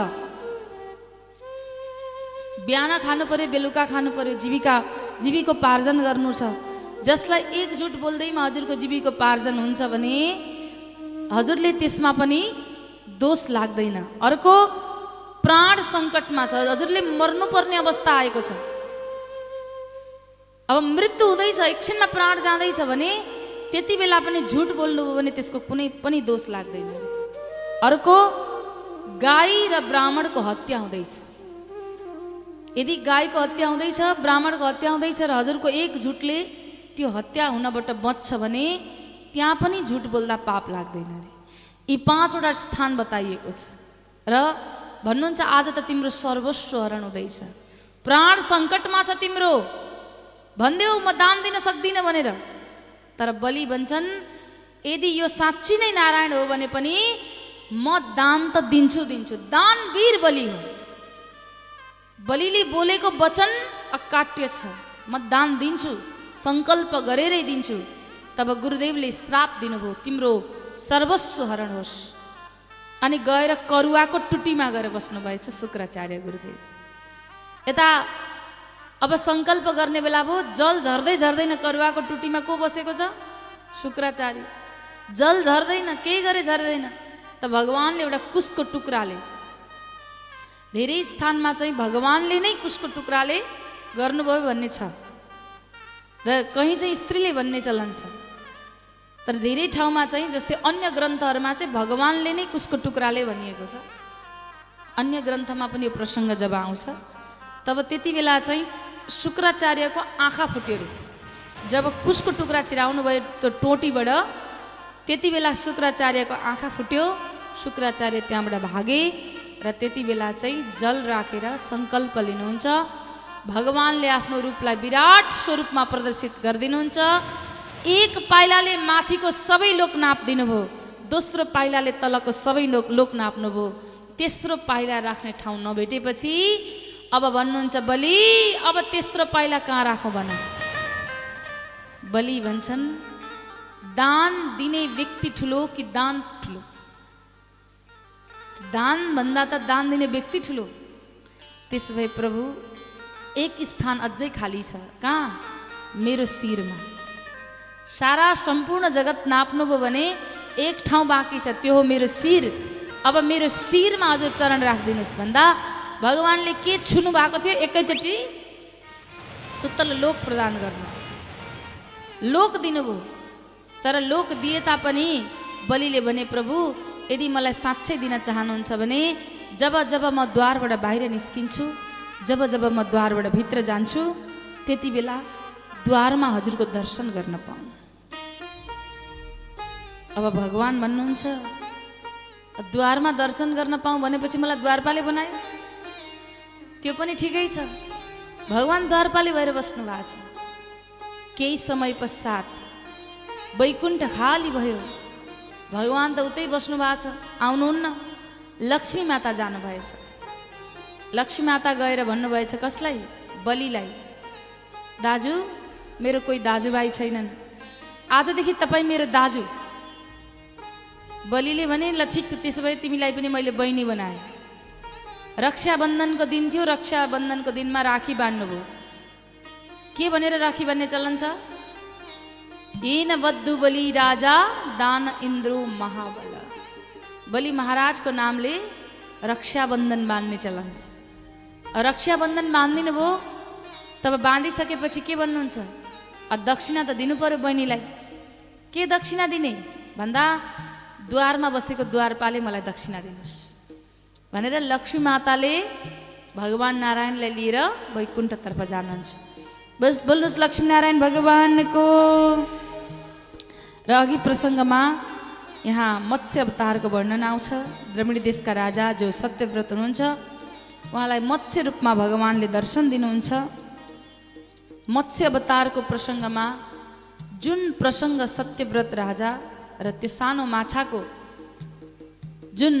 बिहान खानु पर्यो बेलुका खानु पर्यो जीविका जीविकोपार्जन गर्नु छ। जसलाई एक झुट बोल्दैमा हजुरको जीविकोपार्जन हुन्छ भने हजुरले त्यसमा पनि दोष लाग्दैन। अर्को प्राण सङ्कटमा छ। हजुरले मर्नुपर्ने अवस्था आएको छ। अब मृत्यु हुँदैछ एकछिनमा प्राण जाँदैछ भने त्यति बेला पनि झुट बोल्नुभयो भने त्यसको कुनै पनि दोष लाग्दैन। अर्को गाई र ब्राह्मणको हत्या हुँदैछ। यदि गाईको हत्या हुँदैछ ब्राह्मणको हत्या हुँदैछ र हजुरको एक झुटले त्यो हत्या हुनबाट बच्छ भने त्यहाँ पनि झुट बोल्दा पाप लाग्दैन अरे यी पाँचवटा स्थान बताइएको छ। र भन्नुहुन्छ आज त तिम्रो सर्वस्व हरण हुँदैछ। प्राण सङ्कटमा छ तिम्रो। भनिदेऊ म दान दिन सक्दिनँ भनेर। तर बलि भन्छन् यदि यो साँच्ची नै नारायण हो भने पनि म दान त दिन्छु दिन्छु। दान वीर बलि हो। बलिले बोलेको वचन अकाट्य छ। म दान दिन्छु सङ्कल्प गरेरै दिन्छु। तब गुरुदेवले श्राप दिनुभयो तिम्रो सर्वस्व हरण होस्। अनि गएर करुवाको टुटीमा गएर बस्नुभएछ शुक्राचार्य गुरुदेव। यता अब सङ्कल्प गर्ने बेला भयो जल झर्दै झर्दैन करुवाको टुटीमा को बसेको छ? शुक्राचार्य। जल झर्दैन केही गरे झर्दैन? त भगवान्ले एउटा कुसको टुक्राले धेरै स्थानमा चाहिँ भगवान्ले नै कुसको टुक्राले गर्नुभयो भन्ने छ। र कहीँ चाहिँ स्त्रीले भन्ने चलन छ। तर धेरै ठाउँमा चाहिँ जस्तै अन्य ग्रन्थहरूमा चाहिँ भगवान्ले नै कुसको टुक्राले भनिएको छ? अन्य ग्रन्थमा पनि यो प्रसङ्ग जब आउँछ तब त्यति बेला चाहिँ शुक्राचार्यको आँखा फुट्यो जब कुसको टुक्रा छिराउनु भयो त्यो टोटीबाट त्यति बेला शुक्राचार्यको आँखा फुट्यो शुक्राचार्य त्यहाँबाट भागे र त्यति बेला चाहिँ जल राखेर सङ्कल्प लिनुहुन्छ। भगवान्ले आफ्नो रूपलाई विराट स्वरूपमा प्रदर्शित गरिदिनुहुन्छ। एक पाइलाले माथिको सबै लोक नापिदिनुभयो। दोस्रो पाइलाले तलको सबै लोक लोक नाप्नुभयो। तेस्रो पाइला राख्ने ठाउँ नभेटेपछि अब भन्नुहुन्छ बलि अब तेस्रो पाइला कहाँ राखौँ भन? बलि भन्छन् दान दिने व्यक्ति ठुलो कि दान ठुलो? दान भन्दा त दान दिने व्यक्ति ठुलो। त्यसो भए प्रभु एक स्थान अझै खाली छ। कहाँ? मेरो शिरमा। सारा सम्पूर्ण जगत नाप्नुभयो भने एक ठाउँ बाँकी छ त्यो हो मेरो शिर। अब मेरो शिरमा हजुर चरण राखिदिनुहोस् भन्दा भगवान्ले के छुनु भएको थियो एकैचोटि? सुत्तल लोक प्रदान गर्नु। लोक दिनुभयो। तर लोक दिए तापनि बलिले भने प्रभु यदि मलाई साँच्चै दिन चाहनुहुन्छ भने जब जब म द्वारबाट बाहिर निस्किन्छु जब जब म द्वारबाट भित्र जान्छु त्यति बेला द्वारमा हजुरको दर्शन गर्न पाउँ अब भगवान् भन्नुहुन्छ द्वारमा दर्शन गर्न पाऊँ भनेपछि मलाई द्वारपाले बनायो। त्यो पनि ठिकै छ। भगवान् द्वारपाले भएर बस्नु भएको छ। केही समय पश्चात वैकुण्ठ खाली भयो। भगवान् त उतै बस्नु भएको छ। आउनुहुन्न। लक्ष्मी माता जानुभएछ। लक्ष्मी माता गएर भन्नुभएछ कसलाई? बलिलाई? दाजु मेरो कोही दाजुभाइ छैनन्। आजदेखि तपाईँ मेरो दाजु। बलिले भने ल ठिक छ त्यसो भए तिमीलाई पनि मैले बहिनी बनाएँ। रक्षाबन्धनको दिन थियो रक्षाबन्धनको दिनमा राखी बाँड्नुभयो के भनेर राखी बाँध्ने चलन छ? हिन बद्धु बलि राजा दान इन्द्रो महाबल। बलि महाराजको नामले रक्षाबन्धन बाँध्ने चलन छ। रक्षाबन्धन बाँधिदिनु भयो तब बाँधिसकेपछि के भन्नुहुन्छ? दक्षिणा त दिनु पर्यो बहिनीलाई। के दक्षिणा दिने? भन्दा द्वारमा बसेको द्वारपाले मलाई दक्षिणा दिनुहोस्। भनेर लक्ष्मी माताले भगवान् नारायणलाई लिएर वैकुण्ठतर्फ जानुहुन्छ। बस बोल्नुहोस् लक्ष्मीनारायण भगवानको र अघि प्रसङ्गमा यहाँ मत्स्य अवतारको वर्णन आउँछ। द्रमिडी देशका राजा जो सत्यव्रत हुनुहुन्छ उहाँलाई मत्स्य रूपमा भगवान्ले दर्शन दिनुहुन्छ। मत्स्य अवतारको प्रसङ्गमा जुन प्रसङ्ग सत्यव्रत राजा र त्यो सानो माछाको जुन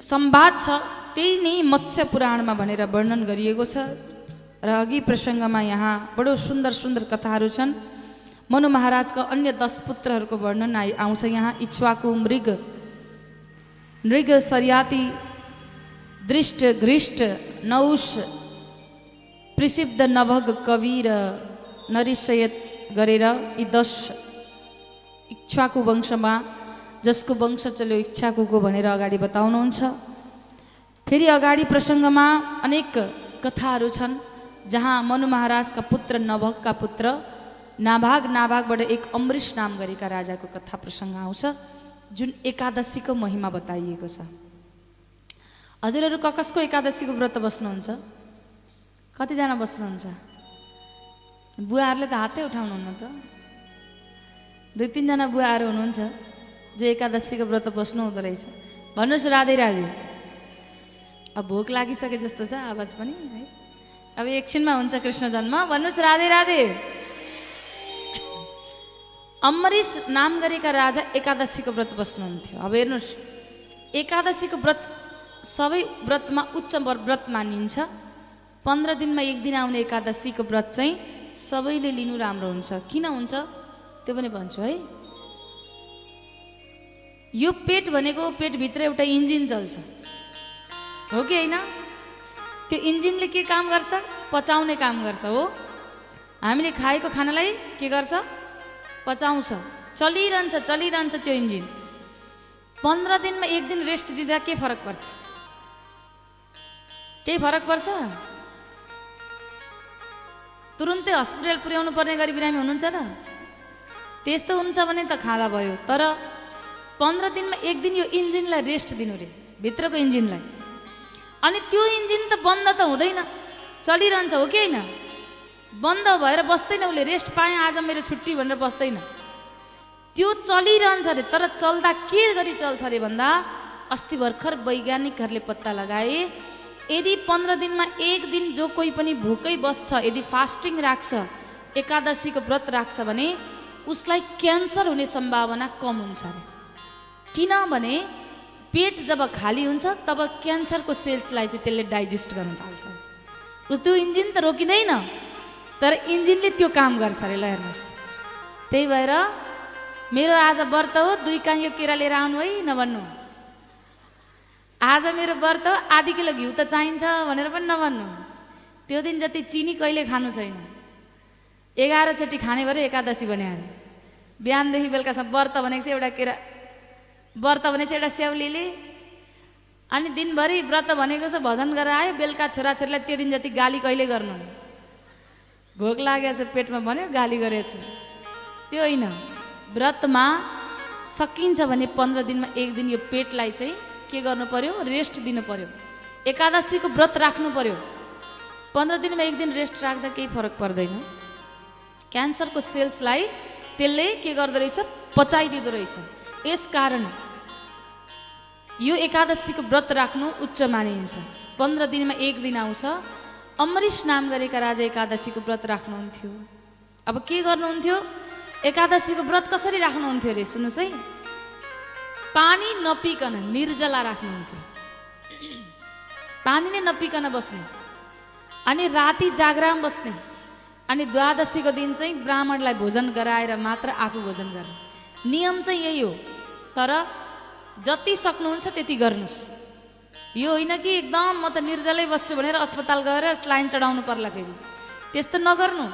सम्वाद छ त्यही नै मत्स्य पुराणमा भनेर वर्णन गरिएको छ। र अघि प्रसङ्गमा यहाँ बडो सुन्दर सुन्दर कथाहरू छन्। मनु महाराजका अन्य दस पुत्रहरूको वर्णन आइ आउँछ यहाँ। इच्छुवाको मृग मृग सरियाती दृष्ट घृष्ट नौष प्रसिद्ध नभग कवि र नरिसयत गरेर यी दस इच्छाको वंशमा जसको वंश चल्यो इच्छाको भनेर अगाडि बताउनुहुन्छ। फेरि अगाडि प्रसङ्गमा अनेक कथाहरू छन् जहाँ मनु महाराजका पुत्र नभगका पुत्र नाभाग नाभागबाट एक अमृष नाम गरेका राजाको कथा प्रसङ्ग आउँछ जुन एकादशीको महिमा बताइएको छ। हजुरहरू ककसको एकादशीको व्रत बस्नुहुन्छ? कतिजना बस्नुहुन्छ? बुवाहरूले त हातै उठाउनुहुन्न त। दुई तिनजना बुवाहरू हुनुहुन्छ जो एकादशीको व्रत बस्नु हुँदो रहेछ। भन्नुहोस् राधे राधे। अब भोक लागिसके जस्तो छ आवाज पनि है। अब एकछिनमा हुन्छ कृष्ण जन्म। भन्नुहोस् राधे राधे। अम्बरीश नाम गरेका राजा एकादशीको व्रत बस्नुहुन्थ्यो। अब हेर्नुहोस् एकादशीको व्रत सबै व्रतमा उच्च व्रत मानिन्छ। पन्ध्र दिनमा एक दिन आउने एकादशीको व्रत चाहिँ सबैले लिनु राम्रो हुन्छ। किन हुन्छ? त्यो पनि भन्छु है। यो पेट भनेको पेटभित्र एउटा इन्जिन चल्छ हो कि होइन? त्यो इन्जिनले के काम गर्छ? पचाउने काम गर्छ हो। हामीले खाएको खानालाई के गर्छ? पचाउँछ। चलिरहन्छ चलिरहन्छ त्यो इन्जिन। पन्ध्र दिनमा एक दिन रेस्ट दिँदा के फरक पर्छ? केही फरक पर्छ? तुरुन्तै हस्पिटल पुर्याउनु पर्ने गरी बिरामी हुनुहुन्छ र? त्यस्तो हुन्छ भने त खाँदा भयो। तर पन्ध्र दिनमा एक दिन यो इन्जिनलाई रेस्ट दिनु रे भित्रको इन्जिनलाई। अनि त्यो इन्जिन त बन्द त हुँदैन चलिरहन्छ हो कि होइन? बन्द भएर बस्दैन उसले रेस्ट पाएँ आज मेरो छुट्टी भनेर बस्दैन। त्यो चलिरहन्छ अरे तर चल्दा के गरी चल्छ अरे भन्दा अस्ति भर्खर वैज्ञानिकहरूले पत्ता लगाए यदि पन्ध्र दिनमा एक दिन जो कोही पनि भोकै बस्छ यदि फास्टिङ राख्छ एकादशीको व्रत राख्छ भने उसलाई क्यान्सर हुने सम्भावना कम हुन्छ अरे। किनभने पेट जब खाली हुन्छ तब क्यान्सरको सेल्सलाई चाहिँ त्यसले डाइजेस्ट गर्न थाल्छ। त्यो इन्जिन त रोकिँदैन तर इन्जिनले त्यो काम गर्छ अरे ल हेर्नुहोस्। त्यही भएर मेरो आज व्रत हो दुई काइयो केरा लिएर आउनु है नभन्नु। आज मेरो व्रत हो आधी किलो घिउ त चाहिन्छ भनेर पनि नभन्नु। त्यो दिन जति चिनी कहिले खानु छैन। एघारचोटि खाने भएर एकादशी भने अरे। बिहानदेखि बेलुकासम्म व्रत भनेको चाहिँ एउटा केरा व्रत भने चाहिँ एउटा स्याउलीले अनि दिनभरि व्रत भनेको चाहिँ भजन गरेर आयो बेलुका छोराछोरीलाई त्यो दिन जति गाली कहिले गर्नु भोक लागेको छ पेटमा भन्यो गाली गरेछ। त्यो होइन। व्रतमा सकिन्छ भने पन्ध्र दिनमा एक दिन यो पेटलाई चाहिँ के गर्नु पर्यो? रेस्ट दिनु पर्यो। एकादशीको व्रत राख्नु पर्यो। पन्ध्र दिनमा एक दिन रेस्ट राख्दा केही फरक पर्दैन। क्यान्सरको सेल्सलाई त्यसले के गर्दो रहेछ? पचाइदिँदो रहेछ। यस कारण यो एकादशीको व्रत राख्नु उच्च मानिन्छ। पन्ध्र दिनमा एक दिन आउँछ। अमरिस नाम गरेका राजा एकादशीको व्रत राख्नुहुन्थ्यो। अब के गर्नुहुन्थ्यो? एकादशीको व्रत कसरी राख्नुहुन्थ्यो अरे सुन्नुहोस् है। पानी नपिकन निर्जला राख्नुहुन्थ्यो। पानी नै नपिकन बस्ने। अनि राति जागराम बस्ने। अनि द्वादशीको दिन चाहिँ ब्राह्मणलाई भोजन गराएर मात्र आफू भोजन गर्ने नियम चाहिँ यही हो तर जति सक्नुहुन्छ त्यति गर्नुहोस्। यो होइन कि एकदम म त निर्जलै बस्छु भनेर अस्पताल गएर स्लाइन चढाउनु पर्ला फेरि। त्यस्तो नगर्नु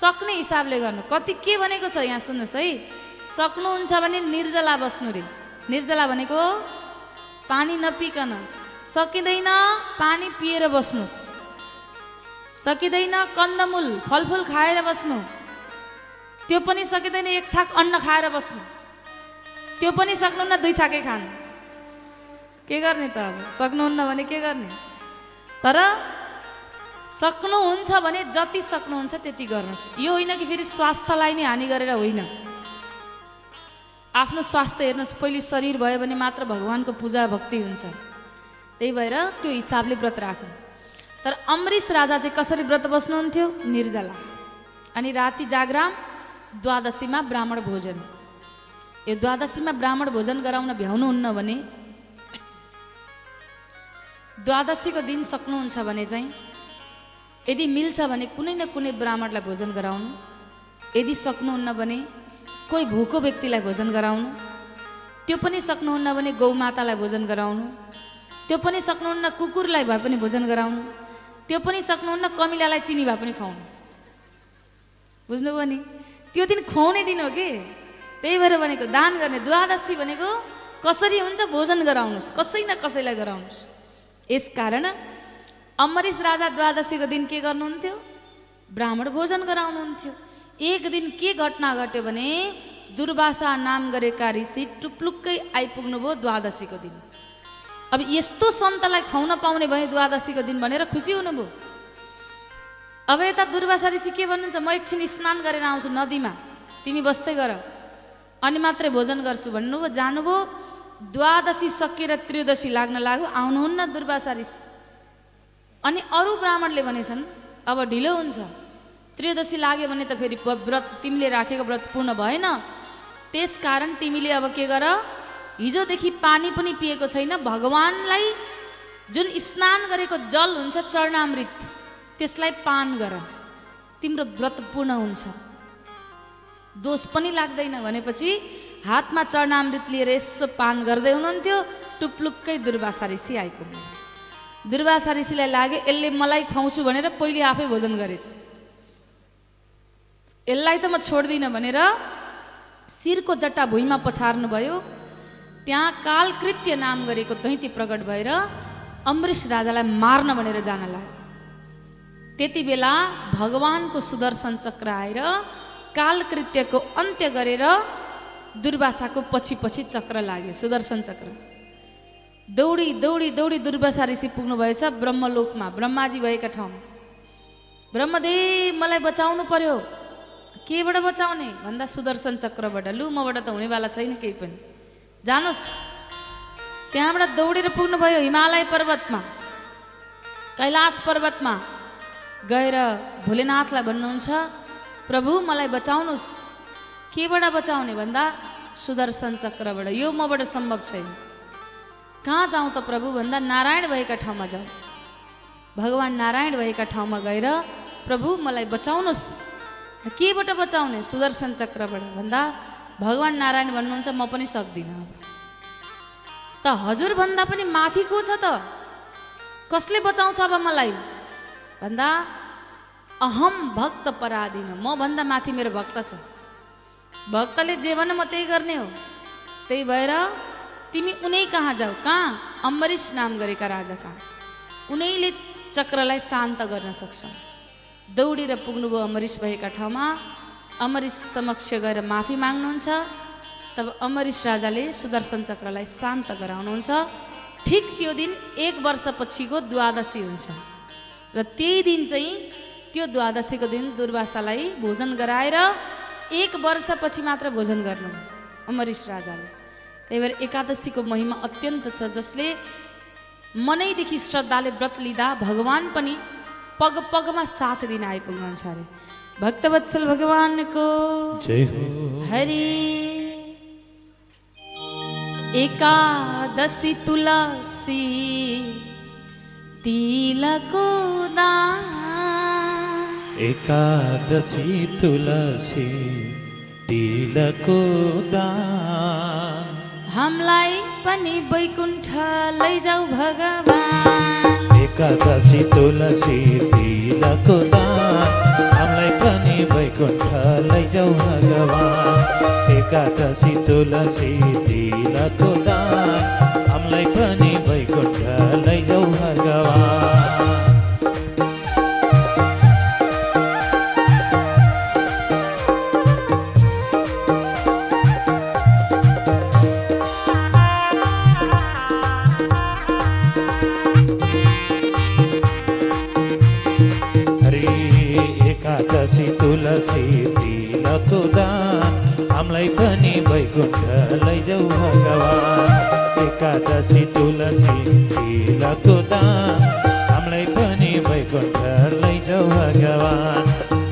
सक्ने हिसाबले गर्नु। कति के भनेको छ यहाँ सुन्नुहोस् है। सक्नुहुन्छ भने निर्जला बस्नु रे। निर्जला भनेको पानी नपिकन। सकिँदैन पानी पिएर बस्नुहोस्। सकिँदैन कन्दमूल फलफुल खाएर बस्नु। त्यो पनि सकिँदैन एक छाक अन्न खाएर बस्नु। त्यो पनि सक्नुहुन्न दुई छाकै खानु। के गर्ने त अब? सक्नुहुन्न भने के गर्ने? तर सक्नुहुन्छ भने जति सक्नुहुन्छ त्यति गर्नुहोस्। यो होइन कि फेरि स्वास्थ्यलाई नै हानि गरेर होइन? आफ्नो स्वास्थ्य हेर्नुहोस् पहिले शरीर भयो भने मात्र भगवान्को पूजा भक्ति हुन्छ। त्यही भएर त्यो हिसाबले व्रत राख्नु तर अमरिस राजा चाहिँ कसरी व्रत बस्नुहुन्थ्यो? निर्जला। अनि राति जागराम द्वादशीमा ब्राह्मण भोजन। यो द्वादशीमा ब्राह्मण भोजन गराउन भ्याउनुहुन्न भने द्वादशीको दिन सक्नुहुन्छ भने चाहिँ यदि मिल्छ भने कुनै न कुनै ब्राह्मणलाई भोजन गराउनु। यदि सक्नुहुन्न भने कोही भोको व्यक्तिलाई भोजन गराउनु। त्यो पनि सक्नुहुन्न भने गौमातालाई भोजन गराउनु। त्यो पनि सक्नुहुन्न कुकुरलाई भए पनि भोजन गराउनु। त्यो पनि सक्नुहुन्न कमिलालाई चिनी भए पनि खुवाउनु। बुझ्नुभयो नि? त्यो दिन खुवाउने दिन हो कि? त्यही भएर भनेको दान गर्ने द्वादशी भनेको कसरी हुन्छ भोजन गराउनुहोस् कसै न कसैलाई गराउनुहोस्। यसकारण अमरिस राजा द्वादशीको दिन के गर्नुहुन्थ्यो? ब्राह्मण भोजन गराउनुहुन्थ्यो। एक दिन के घटना घट्यो भने दुर्वासा नाम गरेका ऋषि टुप्लुक्कै आइपुग्नु भयो द्वादशीको दिन। अब यस्तो सन्तलाई खुवाउन पाउने भए द्वादशीको दिन भनेर खुसी हुनुभयो। अब यता दुर्वासा ऋषि के भन्नुहुन्छ म एकछिन स्नान गरेर आउँछु नदीमा। तिमी बस्दै गर। अनि मात्रै भोजन गर्छु भन्नुभयो। जानुभयो। द्वादशी सकिएर त्रयोदशी लाग्न लाग्यो। आउनुहुन्न दुर्वासा ऋषि अनि अरू ब्राह्मणले भनेछन् अब ढिलो हुन्छ। त्रयोदशी लाग्यो भने त फेरि व्रत तिमीले राखेको व्रत पूर्ण भएन। त्यस कारण तिमीले अब के गर? हिजोदेखि पानी पनि पिएको छैन। भगवान्लाई जुन स्नान गरेको जल हुन्छ चरणामृत त्यसलाई पान गर। तिम्रो व्रत पूर्ण हुन्छ। दोष पनि लाग्दैन भनेपछि हातमा चरणामृत लिएर यसो पान गर्दै हुनुहुन्थ्यो। टुप्लुक्कै दुर्वासा ऋषि आइपुग्नु दुर्वासा ऋषिलाई लाग्यो यसले मलाई खुवाउँछु भनेर पहिले आफै भोजन गरेछ। यसलाई त म छोड्दिनँ भनेर शिरको जट्टा भुइँमा पछार्नु भयो त्यहाँ कालकृत्य नाम गरेको दैती प्रकट भएर अम्बरीष राजालाई मार्न भनेर जान लाग्यो। त्यति बेला भगवानको सुदर्शन चक्र आएर कालकृत्यको अन्त्य गरेर दुर्वासाको पछि पछि चक्र लाग्यो सुदर्शन चक्र। दौडी दौडी दौडी दुर्वासा ऋषि पुग्नु भएछ ब्रह्मलोकमा ब्रह्माजी भएका ठाउँ ब्रह्मदेव मलाई बचाउनु पर्यो। केबाट बचाउने? भन्दा सुदर्शन चक्रबाट। लु मबाट त हुनेवाला छैन केही पनि। जानुहोस् त्यहाँबाट दौडेर पुग्नुभयो हिमालय पर्वतमा कैलाश पर्वतमा गएर भोलेनाथलाई भन्नुहुन्छ प्रभु मलाई बचाउनुहोस् केबाट बचाउने भन्दा सुदर्शन चक्रबाट यो मबाट सम्भव छैन कहाँ जाउँ त प्रभु भन्दा नारायण भएका ठाउँमा जाउँ भगवान् नारायण भएका ठाउँमा गएर प्रभु मलाई बचाउनुहोस् केबाट बचाउने सुदर्शन चक्रबाट भन्दा भगवान् नारायण भन्नुहुन्छ म पनि सक्दिनँ। त हजुरभन्दा पनि माथि को छ त? कसले बचाउँछ अब मलाई? भन्दा अहम भक्त पराधीन। म भन्दा माथि मेरो भक्त छ। भक्तले जे भन म त्यही गर्ने हो। त्यही भएर तिमी उनै कहाँ जाऊ? कहाँ? अम्बरीश नाम गरेका राजा कहाँ? उनैले चक्रलाई शान्त गर्न सक्छन् दौडेर पुग्नुभयो अमरीश भएका ठाउँमा। अमरीश समक्ष गएर माफी माग्नुहुन्छ। तब अमरीश राजाले सुदर्शन चक्रलाई शान्त गराउनुहुन्छ। ठिक त्यो दिन एक वर्षपछिको द्वादशी हुन्छ। र त्यही दिन चाहिँ त्यो द्वादशीको दिन दुर्वासालाई भोजन गराएर एक वर्षपछि मात्र भोजन गर्नु। अमरीश राजाले। त्यही भएर एकादशीको महिमा अत्यन्त छ जसले मनैदेखि श्रद्धाले व्रत लिँदा भगवान् पनि पग पगमा साथ दिन आइपुग्नुहुन्छ अरे। भक्तवत्सल भगवानको जय। हो हरि। एकादशी तुलसी तिलको दान। एकादशी तुलसी तिलको दान। हामीलाई पनि वैकुण्ठ लैजाऊ भगवान्। एकादशी तुलसी तिलको दान। वैकुण्ठ लैजाऊ भगवान एकादशी तुलसी तिलको दान। हामीलाई पनि तुलसी तिलको दान हामीलाई पनि वैकुण्ठ लैजाऊ भगवान। एकादशी तुलसी तिलको दान हामीलाई पनि वैकुण्ठ लैजाऊ भगवान।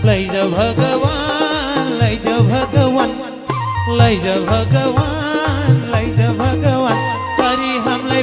लैजाऊ भगवान लैजाऊ भगवान लैजाऊ भगवान लैजाऊ भगवान। हरि हामीलाई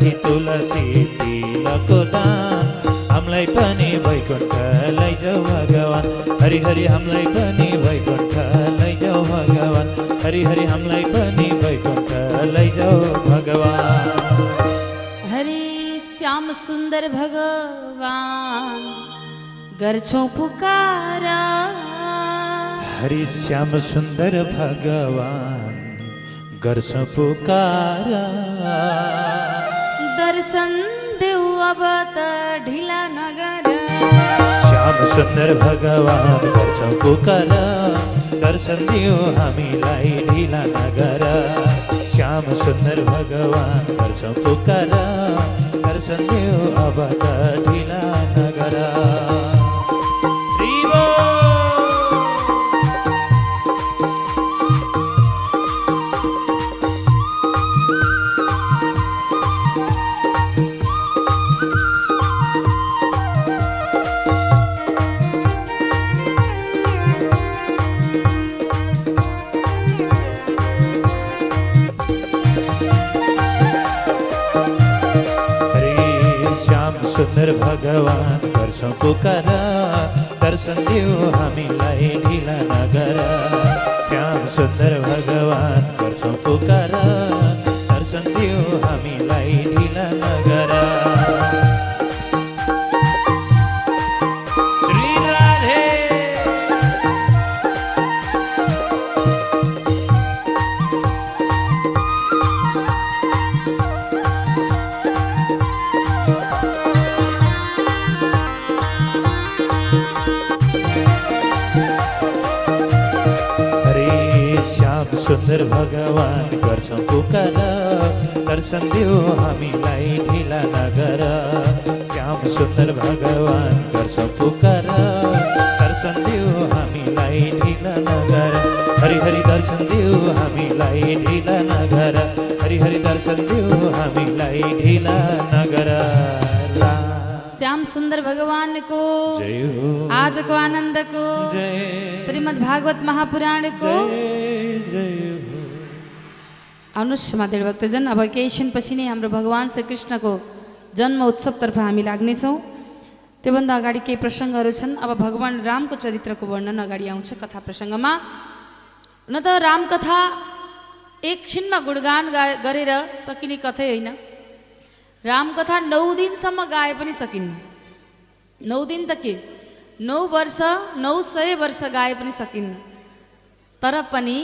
एकादशी तुलसी तिलको दान। हामीलाई पनि वैकुण्ठ लैजाऊ भगवान। हरि हरि हामीलाई पनि वैकुण्ठ लैजाऊ भगवान। हरि हरि हामीलाई पनि वैकुण्ठ लैजाऊ भगवान। हरि श्याम सुन्दर भगवान गर्छौँ पुकारा। हरि श्याम सुन्दर भगवान गर्छ पुकार। सुन्दर भगवान गर्छौँ पुकार दर्शन दियो हामीलाई ढिला नगर. श्याम सुन्दर भगवान गर्छौँ पुकार दर्शन दियो अब त ढिला नगर. भगवान गर्छौँ पुकार दर्शन दियो हामीलाई ढिला नगर। श्याम सुन्दर भगवान गर्छौँ पुकार सुन्दर भगवान गर्छौँ दर्शन देऊ हामीलाई ढिला नगर। श्याम सुन्दर भगवान गर्छौँ पुकार दर्शन देऊ हामीलाई ढिला नगर। हरि हरि दर्शन देऊ हामीलाई ढिला नगर। हरि हरि दर्शन देऊ हामीलाई ढिला नगर। श्याम सुन्दर भगवानको जय हो। आजको आनन्दको जय। श्रीमद् भागवत जय। हो आउनुहोस् महादेव भक्तजन। अब केही क्षणपछि नै हाम्रो भगवान् श्री कृष्णको जन्म उत्सवतर्फ हामी लाग्नेछौँ। त्योभन्दा अगाडि केही प्रसङ्गहरू छन्। अब भगवान् रामको चरित्रको वर्णन अगाडि आउँछ कथा प्रसङ्गमा। न त रामकथा एकछिनमा गुणगान गा गरेर सकिने कथै होइन। रामकथा नौ दिनसम्म गाए पनि सकिन्न। नौ दिन त के? नौ वर्ष नौ सय वर्ष गाए पनि सकिन्न। तर पनि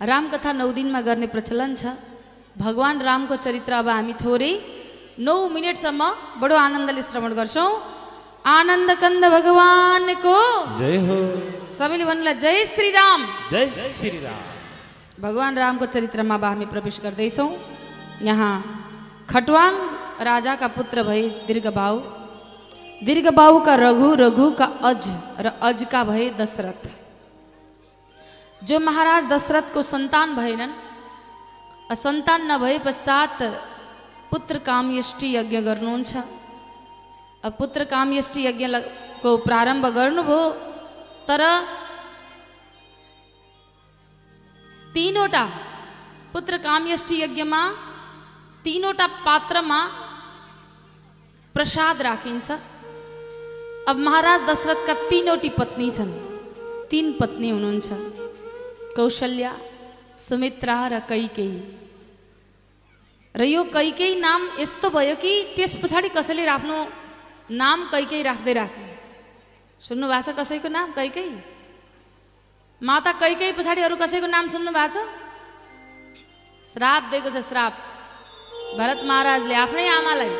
रामकथा नौ दिनमा गर्ने प्रचलन छ। भगवान् रामको चरित्र अब हामी थोरै नौ मिनटसम्म बडो आनन्दले श्रवण गर्छौँ। आनन्द कन्द भगवानको जय हो। सबैले भन्नुलाई जय श्री राम जय श्री राम भगवान् रामको चरित्रमा अब हामी प्रवेश गर्दैछौँ। यहाँ खटवाङ राजाका पुत्र भए दीर्घबाउ दीर्घबाउका रघु रघुका अज र अजका भए दशरथ। जो महाराज दशरथको सन्तान भएनन् सन्तान नभए पश्चात पुत्र कामयष्टि यज्ञ गर्नुहुन्छ अब पुत्र कामयष्टि यज्ञ ल- को प्रारम्भ गर्नुभयो तर तिनवटा पुत्र कामयष्टि यज्ञमा तिनवटा पात्रमा प्रसाद राखिन्छ। अब महाराज दशरथका तिनवटी पत्नी छन्। तिन पत्नी हुनुहुन्छ। कौशल्या सुमित्रा र कैकेयी र यो कैकेयी नाम यस्तो भयो कि त्यस पछाडि कसैले आफ्नो नाम कैकेयी राख्दै राख्ने सुन्नु भएको छ कसैको नाम कैकेयी माता कैकेयी पछाडि अरू कसैको नाम सुन्नु भएको छ श्राप दिएको छ श्राप भरत महाराजले आफ्नै आमालाई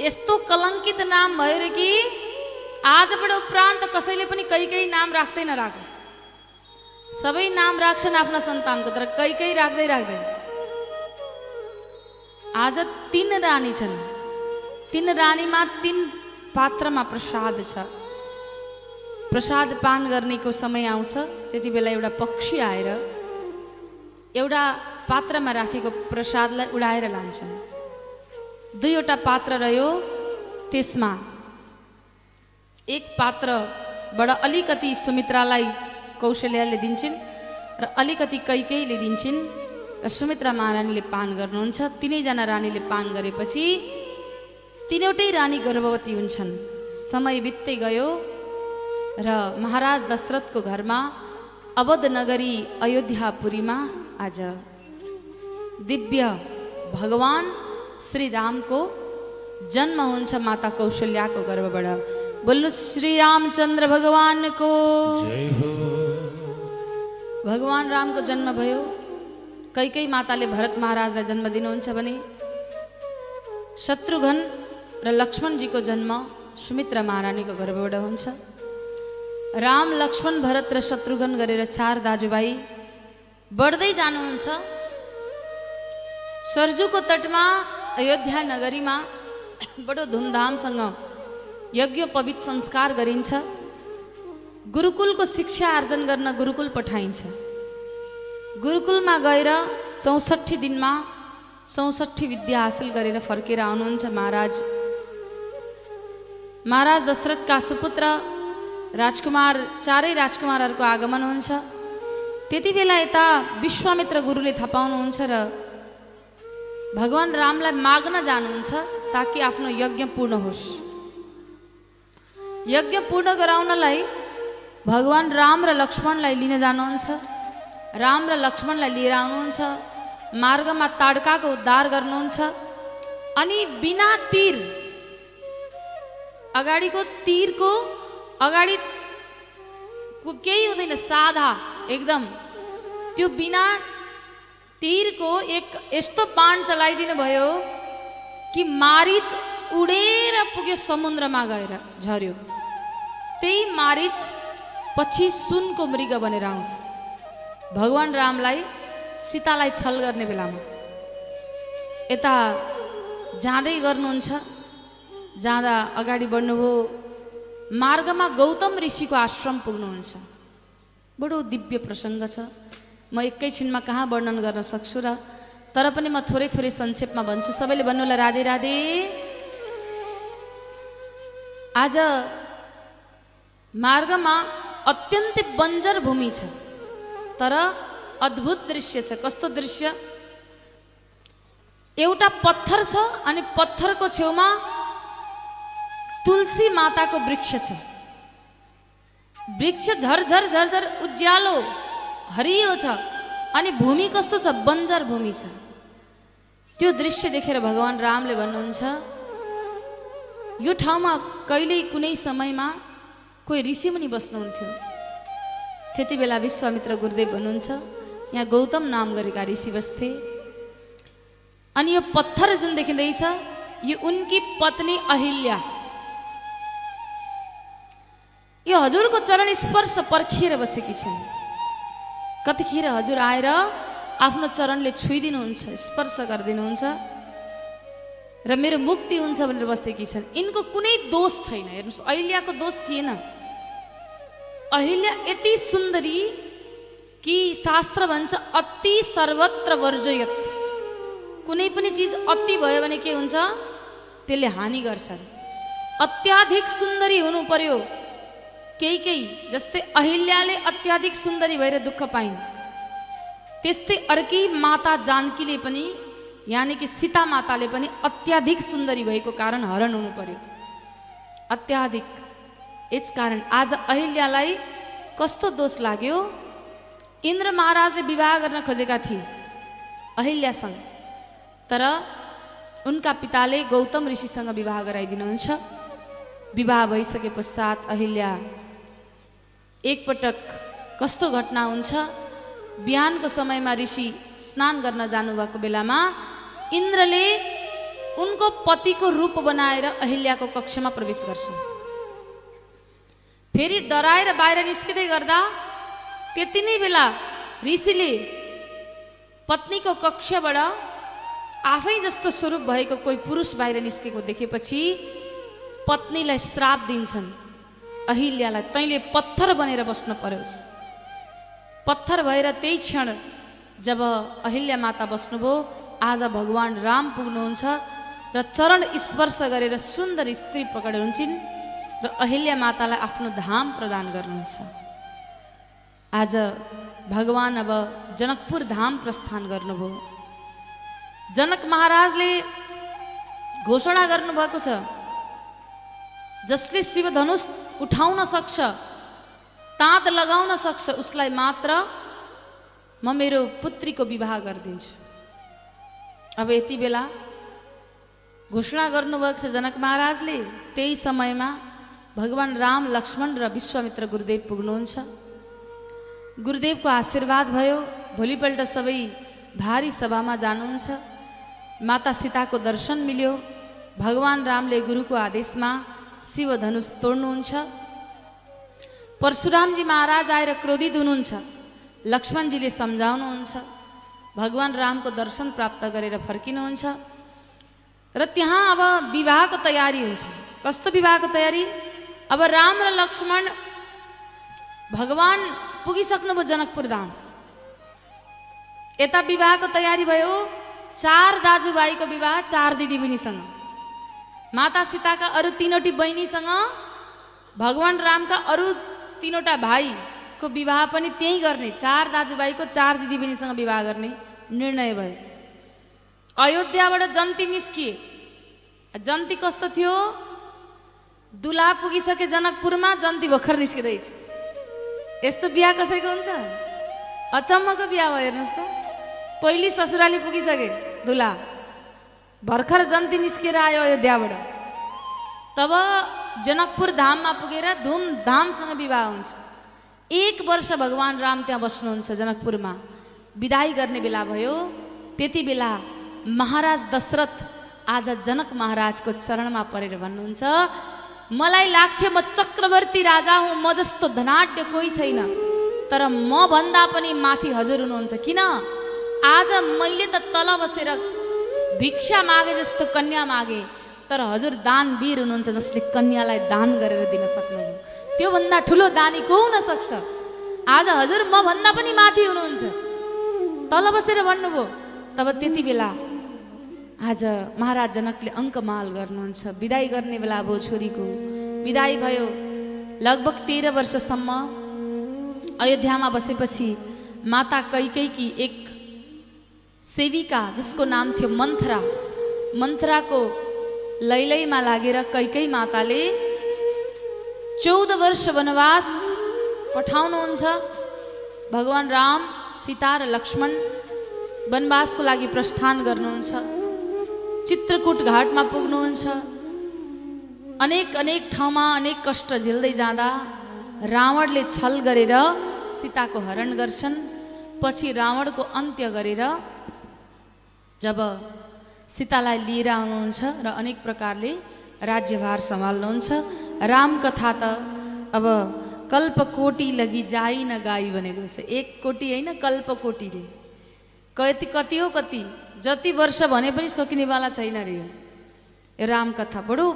यस्तो कलङ्कित नाम भयो रे कि आजबाट उपरान्त कसैले पनि कैकै नाम राख्दै नराखोस्। सबै नाम राख्छन् आफ्ना सन्तानको तर कैकै राख्दै राख्दैन। आज तिन रानी छन्। तिन रानीमा तिन पात्रमा प्रसाद छ। प्रसाद पान गर्नेको समय आउँछ त्यति बेला एउटा पक्षी आएर एउटा पात्रमा राखेको प्रसादलाई उडाएर लान्छन्। दुईवटा पात्र रह्यो त्यसमा एक पात्रबाट अलिकति सुमित्रालाई कौशल्याले दिन्छन् र अलिकति कैकेयीले दिन्छन् र सुमित्रा महारानीले पान गर्नुहुन्छ। तिनैजना रानीले पान गरेपछि तिनवटै रानी गर्भवती हुन्छन्। समय बित्दै गयो र महाराज दशरथको घरमा अवध नगरी अयोध्यापुरीमा आज दिव्य भगवान् श्री रामको जन्म हुन्छ माता कौशल्याको गर्भबाट। बोल्नु श्री रामचन्द्र भगवानको जय हो। भगवान् रामको जन्म भयो। कैकै माताले भरत महाराजलाई जन्म दिनुहुन्छ भने शत्रुघ्न र लक्ष्मणजीको जन्म सुमित्रा महारानीको गर्भबाट हुन्छ। राम लक्ष्मण भरत र शत्रुघ्न गरेर चार दाजुभाइ बढ्दै जानुहुन्छ। सरजुको तटमा अयोध्या नगरीमा बडो धुमधामसँग यज्ञोपवित संस्कार गरिन्छ। गुरुकुलको शिक्षा आर्जन गर्न गुरुकुल पठाइन्छ। गुरुकुलमा गएर चौसठी दिनमा चौसठी विद्या हासिल गरेर फर्केर आउनुहुन्छ महाराज। महाराज दशरथका सुपुत्र राजकुमार चारै राजकुमारहरूको आगमन हुन्छ। त्यति बेला यता विश्वामित्र गुरुले थाहा र भगवान् रामलाई माग्न जानुहुन्छ ताकि आफ्नो यज्ञ पूर्ण होस्। यज्ञ पूर्ण गराउनलाई भगवान् राम र लक्ष्मणलाई लिन जानुहुन्छ। राम र लक्ष्मणलाई लिएर आउनुहुन्छ। मार्गमा ताडकाको उद्धार गर्नुहुन्छ। अनि बिना तीर अगाडिको तीरको अगाडि केही हुँदैन सादा एकदम। त्यो बिना तीरको एक यस्तो बाण चलाइदिनु भयो कि मारिच उडेर पुग्यो समुद्रमा गएर झर्यो त्यही मारिच पछि सुनको मृग बनेर आउँछ। भगवान् रामलाई सीतालाई छल गर्ने बेलामा। यता जाँदै गर्नुहुन्छ। जाँदा अगाडि बढ्नुभयो। मार्गमा गौतम ऋषिको आश्रम पुग्नुहुन्छ। बडो दिव्य प्रसङ्ग छ। म एकैछिनमा कहाँ वर्णन गर्न सक्छु र तर पनि म थोरै थोरै संक्षेपमा भन्छु। सबैले भन्नु होला राधे राधे। आज मार्गमा अत्यन्तै बन्जर भूमि छ। तर अद्भुत दृश्य छ। कस्तो दृश्य? एउटा पत्थर छ अनि पत्थरको छेउमा तुलसी माताको वृक्ष छ। वृक्ष झरझर झरझर उज्यालो हरियो छ अनि भूमि कस्तो छ? बन्जर भूमि छ। त्यो दृश्य देखेर भगवान् रामले भन्नुहुन्छ यो ठाउँमा कहिल्यै कुनै समयमा कोही ऋषिमुनि बस्नुहुन्थ्यो। त्यति बेला विश्वामित्र गुरुदेव भन्नुहुन्छ यहाँ गौतम नाम गरेका ऋषि बस्थे। अनि यो पत्थर जुन देखिँदैछ यो उनकी पत्नी अहिल्या। यो हजुरको चरण स्पर्श पर्खिएर बसेकी छिन्। कतिखेर हजुर आएर आफ्नो चरणले छोइदिनुहुन्छ स्पर्श गरिदिनुहुन्छ र मेरो मुक्ति हुन्छ भनेर बसेकी छन्। यिनको कुनै दोष छैन। हेर्नुहोस् अहिल्याको दोष थिएन। अहिल्या यति सुन्दरी कि शास्त्र भन्छ अति सर्वत्र वर्जयत। कुनै पनि चिज अति भयो भने के हुन्छ? त्यसले हानि गर्छ अरे। अत्याधिक सुन्दरी हुनु पर्यो। केही केही जस्तै अहिल्याले अत्याधिक सुन्दरी भएर दुःख पाइन्। त्यस्तै अर्कै माता जानकीले पनि यानि कि सीता माताले पनि अत्याधिक सुन्दरी भएको कारण हरण हुनु पर्यो। अत्याधिक। यसकारण आज अहिल्यालाई कस्तो दोष लाग्यो? इन्द्र महाराजले विवाह गर्न खोजेका थिए अहिल्यासँग तर उनका पिताले गौतम ऋषिसँग विवाह गराइदिनुहुन्छ। विवाह भइसके पश्चात अहिल्या एकपटक कस्तो घटना हुन्छ? बिहानको समयमा ऋषि स्नान गर्न जानुभएको बेलामा इन्द्रले उनको पतिको रूप बनाएर अहिल्याको कक्षमा प्रवेश गर्छन्। फेरि डराएर बाहिर निस्किँदै गर्दा त्यति नै बेला ऋषिले पत्नीको कक्षबाट आफै जस्तो स्वरूप भएको कोही पुरुष बाहिर निस्केको देखेपछि पत्नीलाई श्राप दिन्छन्। अहिल्यालाई तैँले पत्थर बनेर बस्नु परोस्। पत्थर भएर त्यही क्षण जब अहिल्या माता बस्नुभयो आज भगवान् राम पुग्नुहुन्छ र चरण स्पर्श गरेर सुन्दर स्त्री पक्राउँछिन् र अहिल्या मातालाई आफ्नो धाम प्रदान गर्नुहुन्छ। आज भगवान् अब जनकपुर धाम प्रस्थान गर्नुभयो। जनक महाराजले घोषणा गर्नुभएको छ जसले शिवधनुष उठाउन सक्छ ताँत लगाउन सक्छ उसलाई मात्र म मेरो पुत्रीको विवाह गरिदिन्छु। अब यति बेला घोषणा गर्नुभएको छ जनक महाराजले त्यही समयमा भगवान् राम लक्ष्मण र विश्वामित्र गुरुदेव पुग्नुहुन्छ। गुरुदेवको आशीर्वाद भयो। भोलिपल्ट सबै भारी सभामा जानुहुन्छ। माता सीताको दर्शन मिल्यो। भगवान् रामले गुरुको आदेशमा शिव धनुष तोड्नुहुन्छ। परशुरामजी महाराज आएर क्रोधित हुनुहुन्छ लक्ष्मणजीले सम्झाउनुहुन्छ। भगवान् रामको दर्शन प्राप्त गरेर फर्किनुहुन्छ। र त्यहाँ अब विवाहको तयारी हुन्छ। कस्तो विवाहको तयारी? अब राम र लक्ष्मण भगवान् पुगिसक्नुभयो जनकपुर धाम यता विवाहको तयारी भयो। चार दाजुभाइको विवाह चार दिदीबहिनीसँग। माता सीताका अरू तिनवटी बहिनीसँग भगवान् रामका अरू तिनवटा भाइको विवाह पनि त्यहीँ गर्ने। चार दाजुभाइको चार दिदीबहिनीसँग विवाह गर्ने निर्णय भयो। अयोध्याबाट जन्ती निस्किए। जन्ती कस्तो थियो? दुला पुगिसके जनकपुरमा जन्ती भर्खर निस्किँदैछ। यस्तो बिहा कसैको हुन्छ? अचम्मको बिहा भयो हेर्नुहोस् त। पहिली ससुराली पुगिसके दुला। भर्खर जन्ती निस्किएर आयो अयोध्याबाट तब जनकपुर धाममा पुगेर धुमधामसँग विवाह हुन्छ। एक वर्ष भगवान् राम त्यहाँ बस्नुहुन्छ जनकपुरमा। विदाई गर्ने बेला भयो। त्यति बेला महाराज दशरथ आज जनक महाराजको चरणमा परेर भन्नुहुन्छ मलाई लाग्थ्यो म चक्रवर्ती राजा हुँ म जस्तो धनाढ्य कोही छैन। तर म भन्दा पनि माथि हजुर हुनुहुन्छ। किन? आज मैले त तल बसेर भिक्षा मागे जस्तो कन्या मागे तर हजुर दानवीर हुनुहुन्छ जसले कन्यालाई दान गरेर दिन सक्नुहुन्छ। त्योभन्दा ठुलो दानी को हुन सक्छ? आज हजुर म भन्दा पनि माथि हुनुहुन्छ। तल बसेर भन्नुभयो तब त्यति बेला आज महाराज जनकले अङ्कमाल गर्नुहुन्छ। विदाई गर्ने बेला अब छोरीको। विदाई भयो लगभग तेह्र वर्षसम्म। अयोध्यामा बसेपछि माता कैकैकी एक सेविका जसको नाम थियो मन्थरा। मन्थराको लैलैमा लागेर कैकै माताले चौध वर्ष वनवास पठाउनुहुन्छ। भगवान् राम सीता र लक्ष्मण वनवासको लागि प्रस्थान गर्नुहुन्छ। चित्रकूट घाटमा पुग्नुहुन्छ। अनेक अनेक ठाउँमा अनेक कष्ट झेल्दै जाँदा रावणले छल गरेर सीताको हरण गर्छन् पछि रावणको अन्त्य गरेर जब सीतालाई लिएर आउनुहुन्छ र अनेक प्रकारले राज्यभार सम्हाल्नुहुन्छ रामकथा त अब कल्पकोटी लगी जाइ न गाई भनेको छ। एक कोटी होइन कल्पकोटी रे कति कति हो कति? जति वर्ष भने पनि सकिनेवाला छैन रे। यो यो रामकथा बडो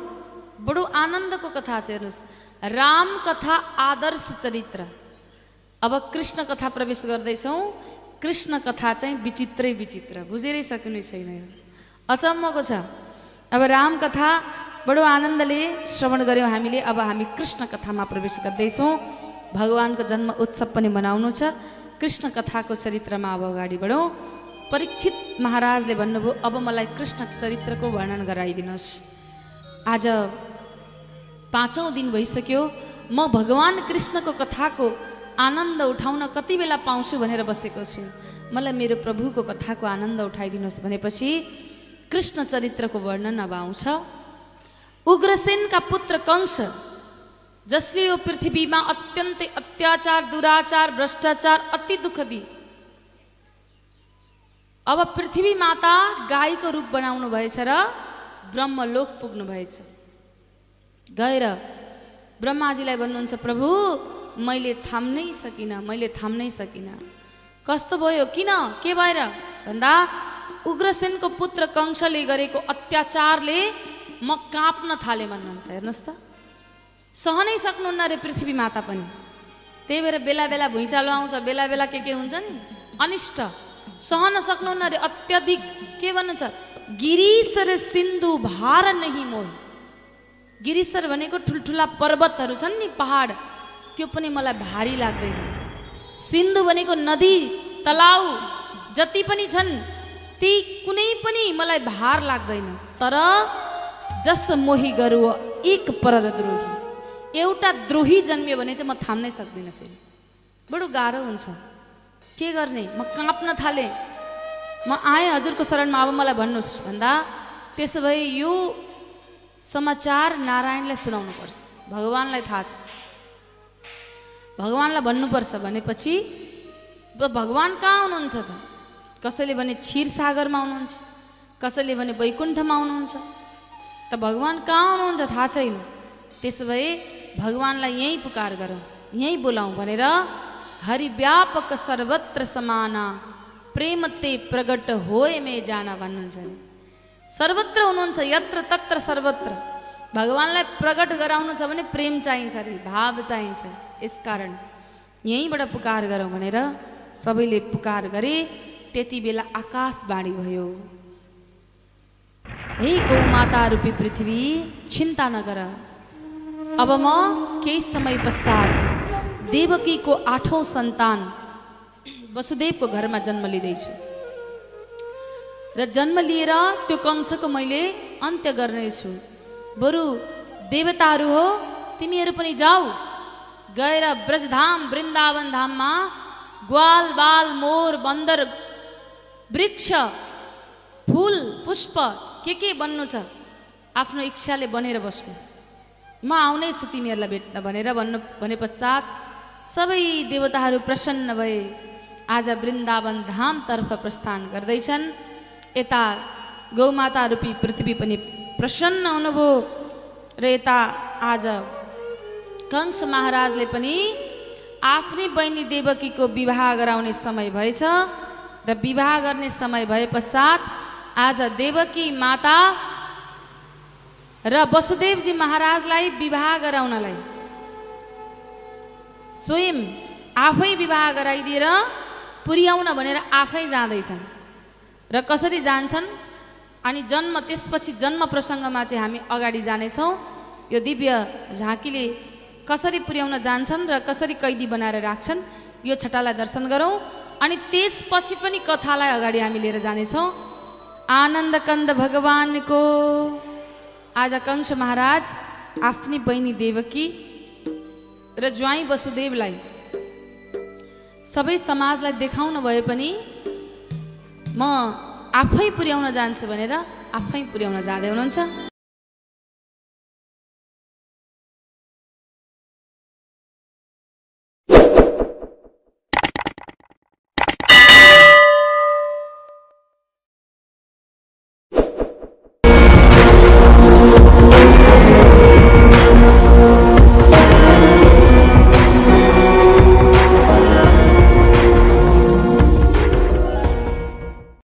बडो आनन्दको कथा छ हेर्नुहोस्। रामकथा आदर्श चरित्र। अब कृष्ण कथा प्रवेश गर्दैछौँ। कृष्ण कथा चाहिँ विचित्रै विचित्र बुझेरै सकिने छैन यो। अचम्मको छ। अब रामकथा बडो आनन्दले श्रवण गऱ्यौँ हामीले। अब हामी कृष्ण कथामा प्रवेश गर्दैछौँ। भगवान्को जन्म उत्सव पनि मनाउनु छ। कृष्ण कथाको चरित्रमा अब अगाडि बढौँ। परीक्षित महाराजले भन्नुभयो अब मलाई कृष्ण चरित्रको वर्णन गराइदिनुहोस्। आज पाँचौँ दिन भइसक्यो। म भगवान् कृष्णको कथाको आनन्द उठाउन कति बेला पाउँछु भनेर बसेको छु। मलाई मेरो प्रभुको कथाको आनन्द उठाइदिनुहोस् भनेपछि कृष्ण चरित्रको वर्णन अब आउँछ। उग्रसेनका पुत्र कंस जसले यो पृथ्वीमा अत्यन्तै अत्याचार दुराचार भ्रष्टाचार अति दुःख दिए अब पृथ्वी माता गाईको रूप बनाउनु भएछ र ब्रह्मलोक पुग्नु भएछ। गएर ब्रह्माजीलाई भन्नुहुन्छ प्रभु मैले थाम्नै सकिनँ मैले थाम्नै सकिनँ। कस्तो भयो किन के भएर? भन्दा उग्रसेनको पुत्र कंसले गरेको अत्याचारले म काँप्न थालेँ भन्नुहुन्छ। हेर्नुहोस् त। सहनै सक्नुहुन्न रे पृथ्वी माता पनि। त्यही भएर बेला बेला भुइँचालो आउँछ बेला बेला के के हुन्छ नि? अनिष्ट। सहन सक्नुहुन्न रे अत्याधिक। के भन्नुहुन्छ? गिरिसर सिन्धु भार नही मोही। गिरिसर भनेको ठुल्ठुला पर्वतहरू छन् नि पहाड। त्यो पनि मलाई भारी लाग्दैन। सिन्धु भनेको नदी तलाउ जति पनि छन् ती कुनै पनि मलाई भार लाग्दैन। तर जस मोही गरु एक पर द्रोही। एउटा द्रोही जन्मियो भने चाहिँ म थाम्नै सक्दिनँ फेरि। बडो गाह्रो हुन्छ। के गर्ने? म काँप्न थालेँ। म आएँ हजुरको शरणमा अब मलाई भन्नुहोस्। भन्दा त्यसो भए यो समाचार नारायणलाई सुनाउनु पर्छ भगवान्लाई थाहा छ। भगवान्लाई भन्नुपर्छ भनेपछि भगवान् कहाँ हुनुहुन्छ त? कसैले भने क्षीर सागरमा हुनुहुन्छ कसैले भने वैकुण्ठमा हुनुहुन्छ। त भगवान् कहाँ हुनुहुन्छ थाहा छैन। त्यसो भए भगवान्लाई यहीँ पुकार गरौँ यहीँ बोलाउँ भनेर हरिव्यापक सर्वत्र समाना प्रेम ते प्रगट होए मे जाना भन्नुहुन्छ नि सर्वत्र हुनुहुन्छ यत्र तत्र सर्वत्र भगवान्लाई प्रगट गराउनु छ भने प्रेम चाहिन्छ अरे भाव चाहिन्छ यसकारण यहीँबाट पुकार गरौँ भनेर सबैले पुकार गरे त्यति बेला आकाशवाणी भयो हे गौमाता रूपी पृथ्वी चिन्ता नगर अब म केही समय पश्चात देवकीको आठौँ सन्तान वसुदेवको घरमा जन्म लिँदैछु र जन्म लिएर त्यो कंसको मैले अन्त्य गर्नेछु बरु देवताहरू हो तिमीहरू पनि जाऊ। गएर ब्रजधाम वृन्दावन धाममा ग्वाल बाल मोर बन्दर वृक्ष फुल पुष्प के के बन्नु छ आफ्नो इच्छाले बनेर बस्नु। म आउनै छु तिमीहरूलाई भेट्न भनेर भन्नु भने पश्चात सबै देवताहरू प्रसन्न भए आज वृन्दावन धामतर्फ प्रस्थान गर्दैछन्। यता गौमाता रूपी पृथ्वी पनि प्रसन्न हुनुभयो र यता आज कंस महाराजले पनि आफ्नै बहिनी देवकीको विवाह गराउने समय भएछ र विवाह गर्ने समय भए पश्चात आज देवकी माता र वसुदेवजी महाराजलाई विवाह गराउनलाई स्वयं आफै विवाह गराइदिएर पुर्याउन भनेर आफै जाँदैछन्। र कसरी जान्छन्? अनि जन्म त्यसपछि जन्म प्रसङ्गमा चाहिँ हामी अगाडि जानेछौँ। यो दिव्य झाँकीले कसरी पुर्याउन जान्छन् र कसरी कैदी बनाएर राख्छन् यो छटालाई दर्शन गरौँ। अनि त्यसपछि पनि कथालाई अगाडि हामी लिएर जानेछौँ। आनन्द कन्द भगवानको। आज कंश महाराज आफ्नी बहिनी देवकी र ज्वाइँ वसुदेवलाई सबै समाजलाई देखाउन भए पनि म आफै पुर्याउन जान्छु भनेर आफै पुर्याउन जाँदै हुनुहुन्छ।